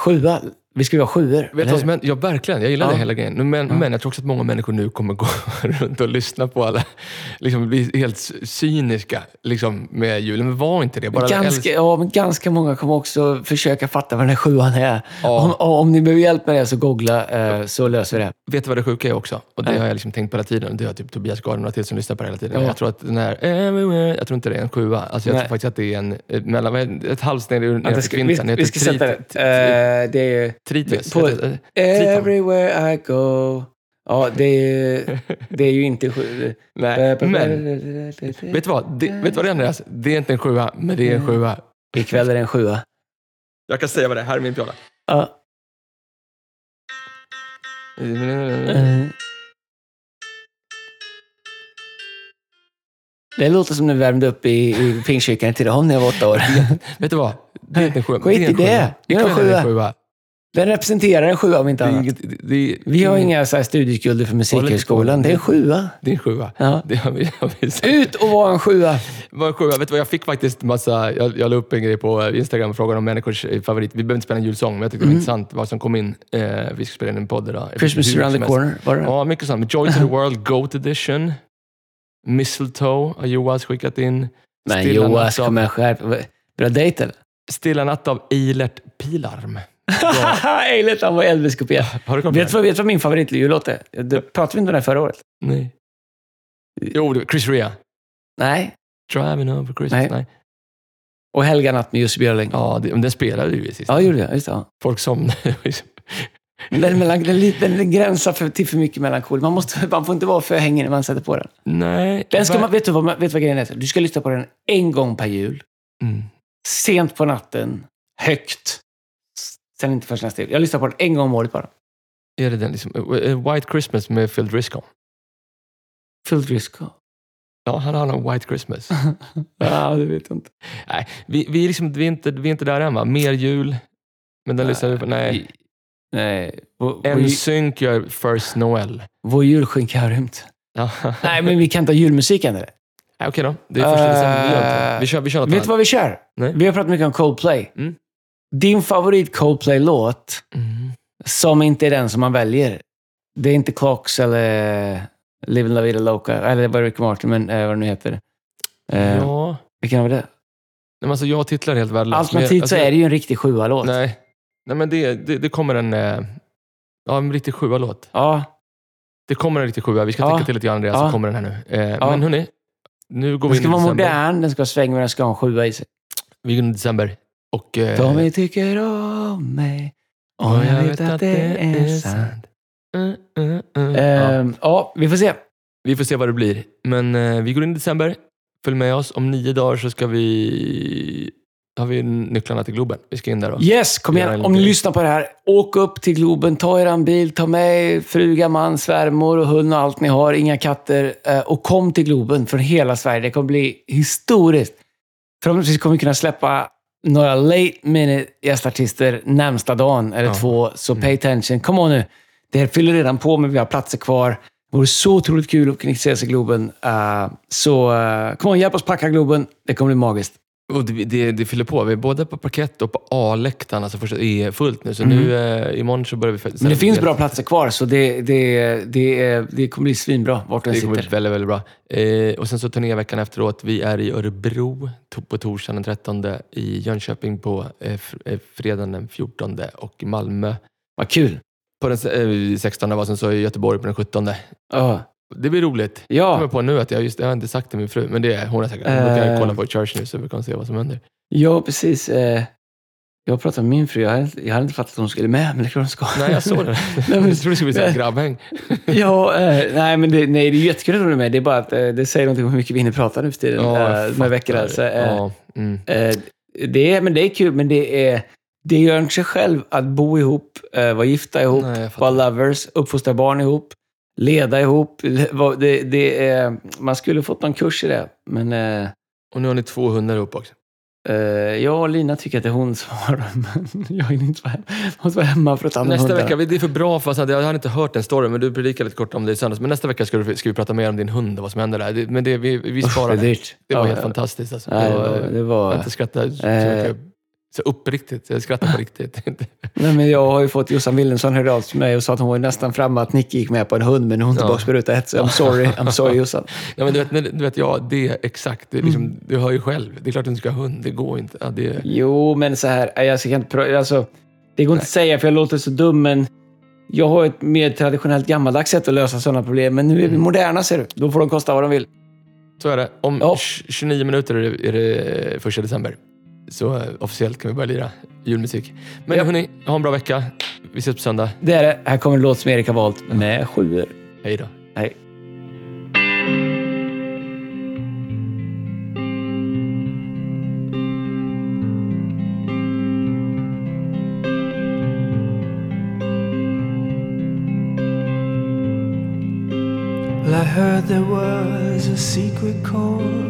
sjua, Vi ju ha sjuor. Vet du eller vad som hur? händer? Ja, verkligen. Jag gillar Ja. det hela grejen. Men, men jag tror också att många människor nu kommer gå runt och lyssna på alla, liksom bli helt cyniska liksom, med julen. Men var inte det. Bara Ganska, ja, men ganska många kommer också försöka fatta vad den här sjuan är. Ja. Om, om ni behöver hjälp med det så googla så, så löser vi det. Vet du vad det sjuka är också? Och det har jag liksom tänkt på hela tiden. Det har typ Tobias Gard och till som lyssnar på det hela tiden. Ja. Jag tror att den här Everywhere, jag tror inte det är en sjua. Alltså jag Nej. tror faktiskt att det är en, mellan, ett halvsteg ner till ska, vi, vi ska sätta det. Eh, det är Trites. på- heter? Triton. Everywhere I go. Ja, det är, det är ju inte sju. Nej, men vet du vad? Det, vet du vad det är Andreas? Det är inte en sjua, men det är en sjua. Ikväll är det en sjua. Jag kan säga vad det är. Här är min pjala. Ja. Eh. Det låter som när vi värmde upp i, i Pingstkyrkan i Tidaholm när jag var åtta år. Vet du vad? Det är inte en sjua. Skit i det. Det är en sjua. Den representerar en sjua om inte Det annat. inget, det, det, Vi har det- inga så här studieskulder för Musikhögskolan. Det är en sjua. Det är en sjua. Ja. Det. Ut och vara en sjua! var en sjua. Vet du vad, jag fick faktiskt massa... Jag, jag la upp en grej på Instagram och frågade om människors eh, favorit. Vi behöver inte spela en julsång, men jag tyckte det var intressant vad som kom in. Eh, vi ska spela in en podd idag. Mm. Christmas around the corner, var det Ja, mycket sånt. Joy to the World, Goat Edition. Mistletoe har Joas skickat in. Men Joas, natt av- kom igen skärp. Bra dejt eller? Stilla natt av Eilert Pilarm. Eilert, han var Elvis-kopia. Har du Vet du det? vad, min favoritjullåt är? Det pratade vi inte om den förra året? Nej. Jo, det Chris Rea. Nej. Driving over Christmas. Nej. Nej. Och Helga natt med Jussi Björling. Ja, det, den spelade ju i sist. Ja, gjorde jag. Just det. Ja. Folk somnade. Den, mellan, den, den gränsar för, till för mycket melankoli. Man, måste, man får inte vara för hängig när man sätter på den. Nej. den ska man, vet, du vad, vet du vad grejen är? Du ska lyssna på den en gång per jul. Mm. Sent på natten. Högt. Sen inte förrän nästa jul. Jag lyssnar på den en gång om året bara. Är det den liksom? eh, White Christmas med Phil Driscoll. Full Driscoll. Ja, han har en White Christmas. Ja, det vet jag inte. Nej, vi, vi, är liksom, vi, är inte, vi är inte där än va? Mer jul. Men den lyssnar vi på. Nej. Nej. NSYNC gör First Noel. vår julskinka har rymt. Nej, men vi kan inte ha julmusik än. eller? Nej, Okej då. Det är första december. Vi, kör, vi kör något Vet du vad vi kör? Nej. Vi har pratat mycket om Coldplay. Mm. Din favorit Coldplay-låt, Mm. som inte är den som man väljer. Det är inte Clocks eller Living La Vida Loca, eller vad är Rick Martin, men eh, vad det nu heter. Eh, Ja. Vilken var det? Nej, men alltså, jag titlar helt värdelöst. Alternativt jag- så är det ju en riktig sjua-låt. Nej. Nej, men det, det, det kommer en... eh, Ja, en riktig sjua-låt. Ja, Det kommer en riktig sjua. Vi ska Ja. tänka till lite grann Andreas, Ja. så kommer den här nu. Eh, Ja. Men hörni, nu går den vi in ska i vara december. modern, den ska ha sväng, men den ska ha en sjua i sig. Vi går in i december. Och, eh, Tommy tycker om mig, och jag vet att det är sant. Mm, mm, mm. Ja. Ehm, ja, vi får se. Vi får se vad det blir. Men eh, vi går in i december. Följ med oss. Om nio dagar så ska vi... har vi nycklarna till Globen. Vi ska in där då. Yes, kom igen. en Om ni lyssnar på det här, åk upp till Globen, ta er en bil, ta med fruga, man, svärmor och hund och allt ni har, inga katter. eh, Och kom till Globen från hela Sverige. Det kommer bli historiskt. Förhoppningsvis kommer vi kunna släppa några late minute gästartister närmsta dagen, eller Ja. två. Så pay attention. Kom on nu. Det här fyller redan på, men vi har platser kvar. Det vore så otroligt kul att kunna se sig i Globen. Eh, så uh, kom on, hjälp oss packa Globen. Det kommer bli magiskt. Och det, det, det fyller på. Vi är både på parkett och på A-läktaren. Alltså först är fullt nu. Så Mm. nu eh, imorgon så börjar vi... Men det finns bra platser kvar, så det, det, det, det kommer bli svinbra vart du än Det kommer bli sitter. väldigt, väldigt bra. Eh, och sen så turnéveckan efteråt. Vi är i Örebro på torsdagen den 13, i Jönköping på eh, eh, fredagen den 14 och i Malmö Vad kul. på den eh, 16 och sen så i Göteborg på den 17. Ja. Det blir roligt. Jag kommer Ja, på nu att jag, just, jag har inte sagt till min fru, men det är hon har säkert. Hon Eh. kan kolla på Church nu så vi kan se vad som händer. ja precis. Eh, Jag pratade med min fru. Jag hade, inte- jag hade inte fattat att hon skulle med, men det är klart hon ska. Nej, jag såg det. Nej, men- jag trodde det skulle bli ett grabbhäng. Ja, eh, nej, men det, nej, det är jättekul att hon är med. Det är bara att eh, det säger någonting om hur mycket vi hinner prata nu för tiden. Ja, eh, de här veckorna. Så, eh, ja, mm. eh, det, är, men det är kul, men det är... Det gör inte sig själv att bo ihop, eh, vara gifta ihop, Nej, vara lovers, uppfostra barn ihop, leda ihop. Det, det är, man skulle fått någon kurs i det, men eh, Och nu har ni två hundar ihop också. eh, jag och Lina tycker att det är hon som har dem. men Jag hinner inte vara hemma, måste vara hemma för att ta hand om Nästa vecka, det är för bra för att jag har inte hört den storyn, men du predikade lite kort om det i söndags. Men nästa vecka ska, du, ska vi prata mer om din hund och vad som händer där. Det, men det, vi, vi Usch, sparar det är det. Det var Ja, helt ja. fantastiskt. Alltså. Nej, det det var, var... Det Jag har inte skrattat så, Eh. mycket, så uppriktigt. Jag skrattar på riktigt. Nej, men jag har ju fått Jossan Wilhelmsson hörde av till mig och sa att hon var ju nästan framme att Nicky gick med på en hund, men hon tog Ja. tillbaka spruta ett. Så I'm sorry, I'm sorry Jossan. Ja, men du vet, du vet, ja, det är exakt. Det är liksom, Du hör ju själv. Det är klart att du inte ska ha hund. Det går inte. Ja, det, Jo, men så här, nej, jag ska inte alltså, Det går inte att säga för jag låter så dum, men jag har ett mer traditionellt gammaldags sätt att lösa sådana problem. Men nu är vi moderna, ser du. Då får de kosta vad de vill. så är det. Om Ja. 29 minuter är det, är det första december. Så eh, officiellt kan vi börja lira julmusik. Men Ja. hörni, ha en bra vecka. Vi ses på söndag. Det är det. Här kommer en låt som Erik har valt med sjuor. Hej då. Well, I heard there was a secret chord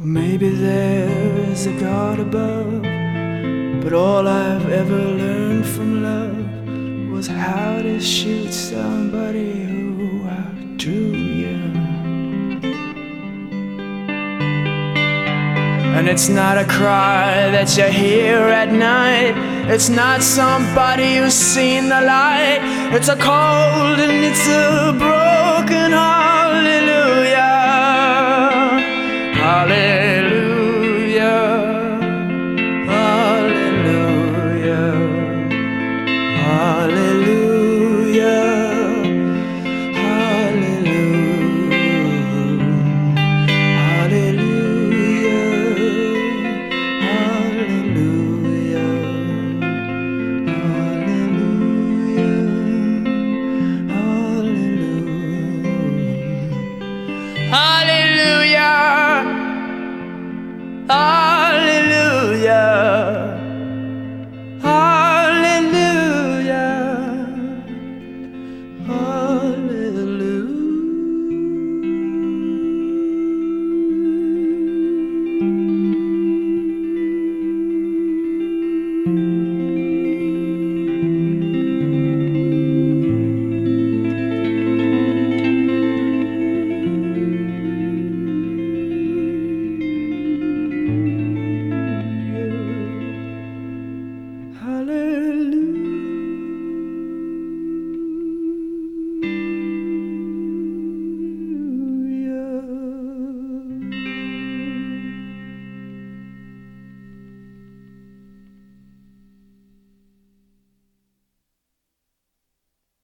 Well, maybe there is a God above, but all I've ever learned from love was how to shoot somebody who outdrew you. And it's not a cry that you hear at night. It's not somebody who's seen the light. It's a cold and it's a broken hallelujah. vale.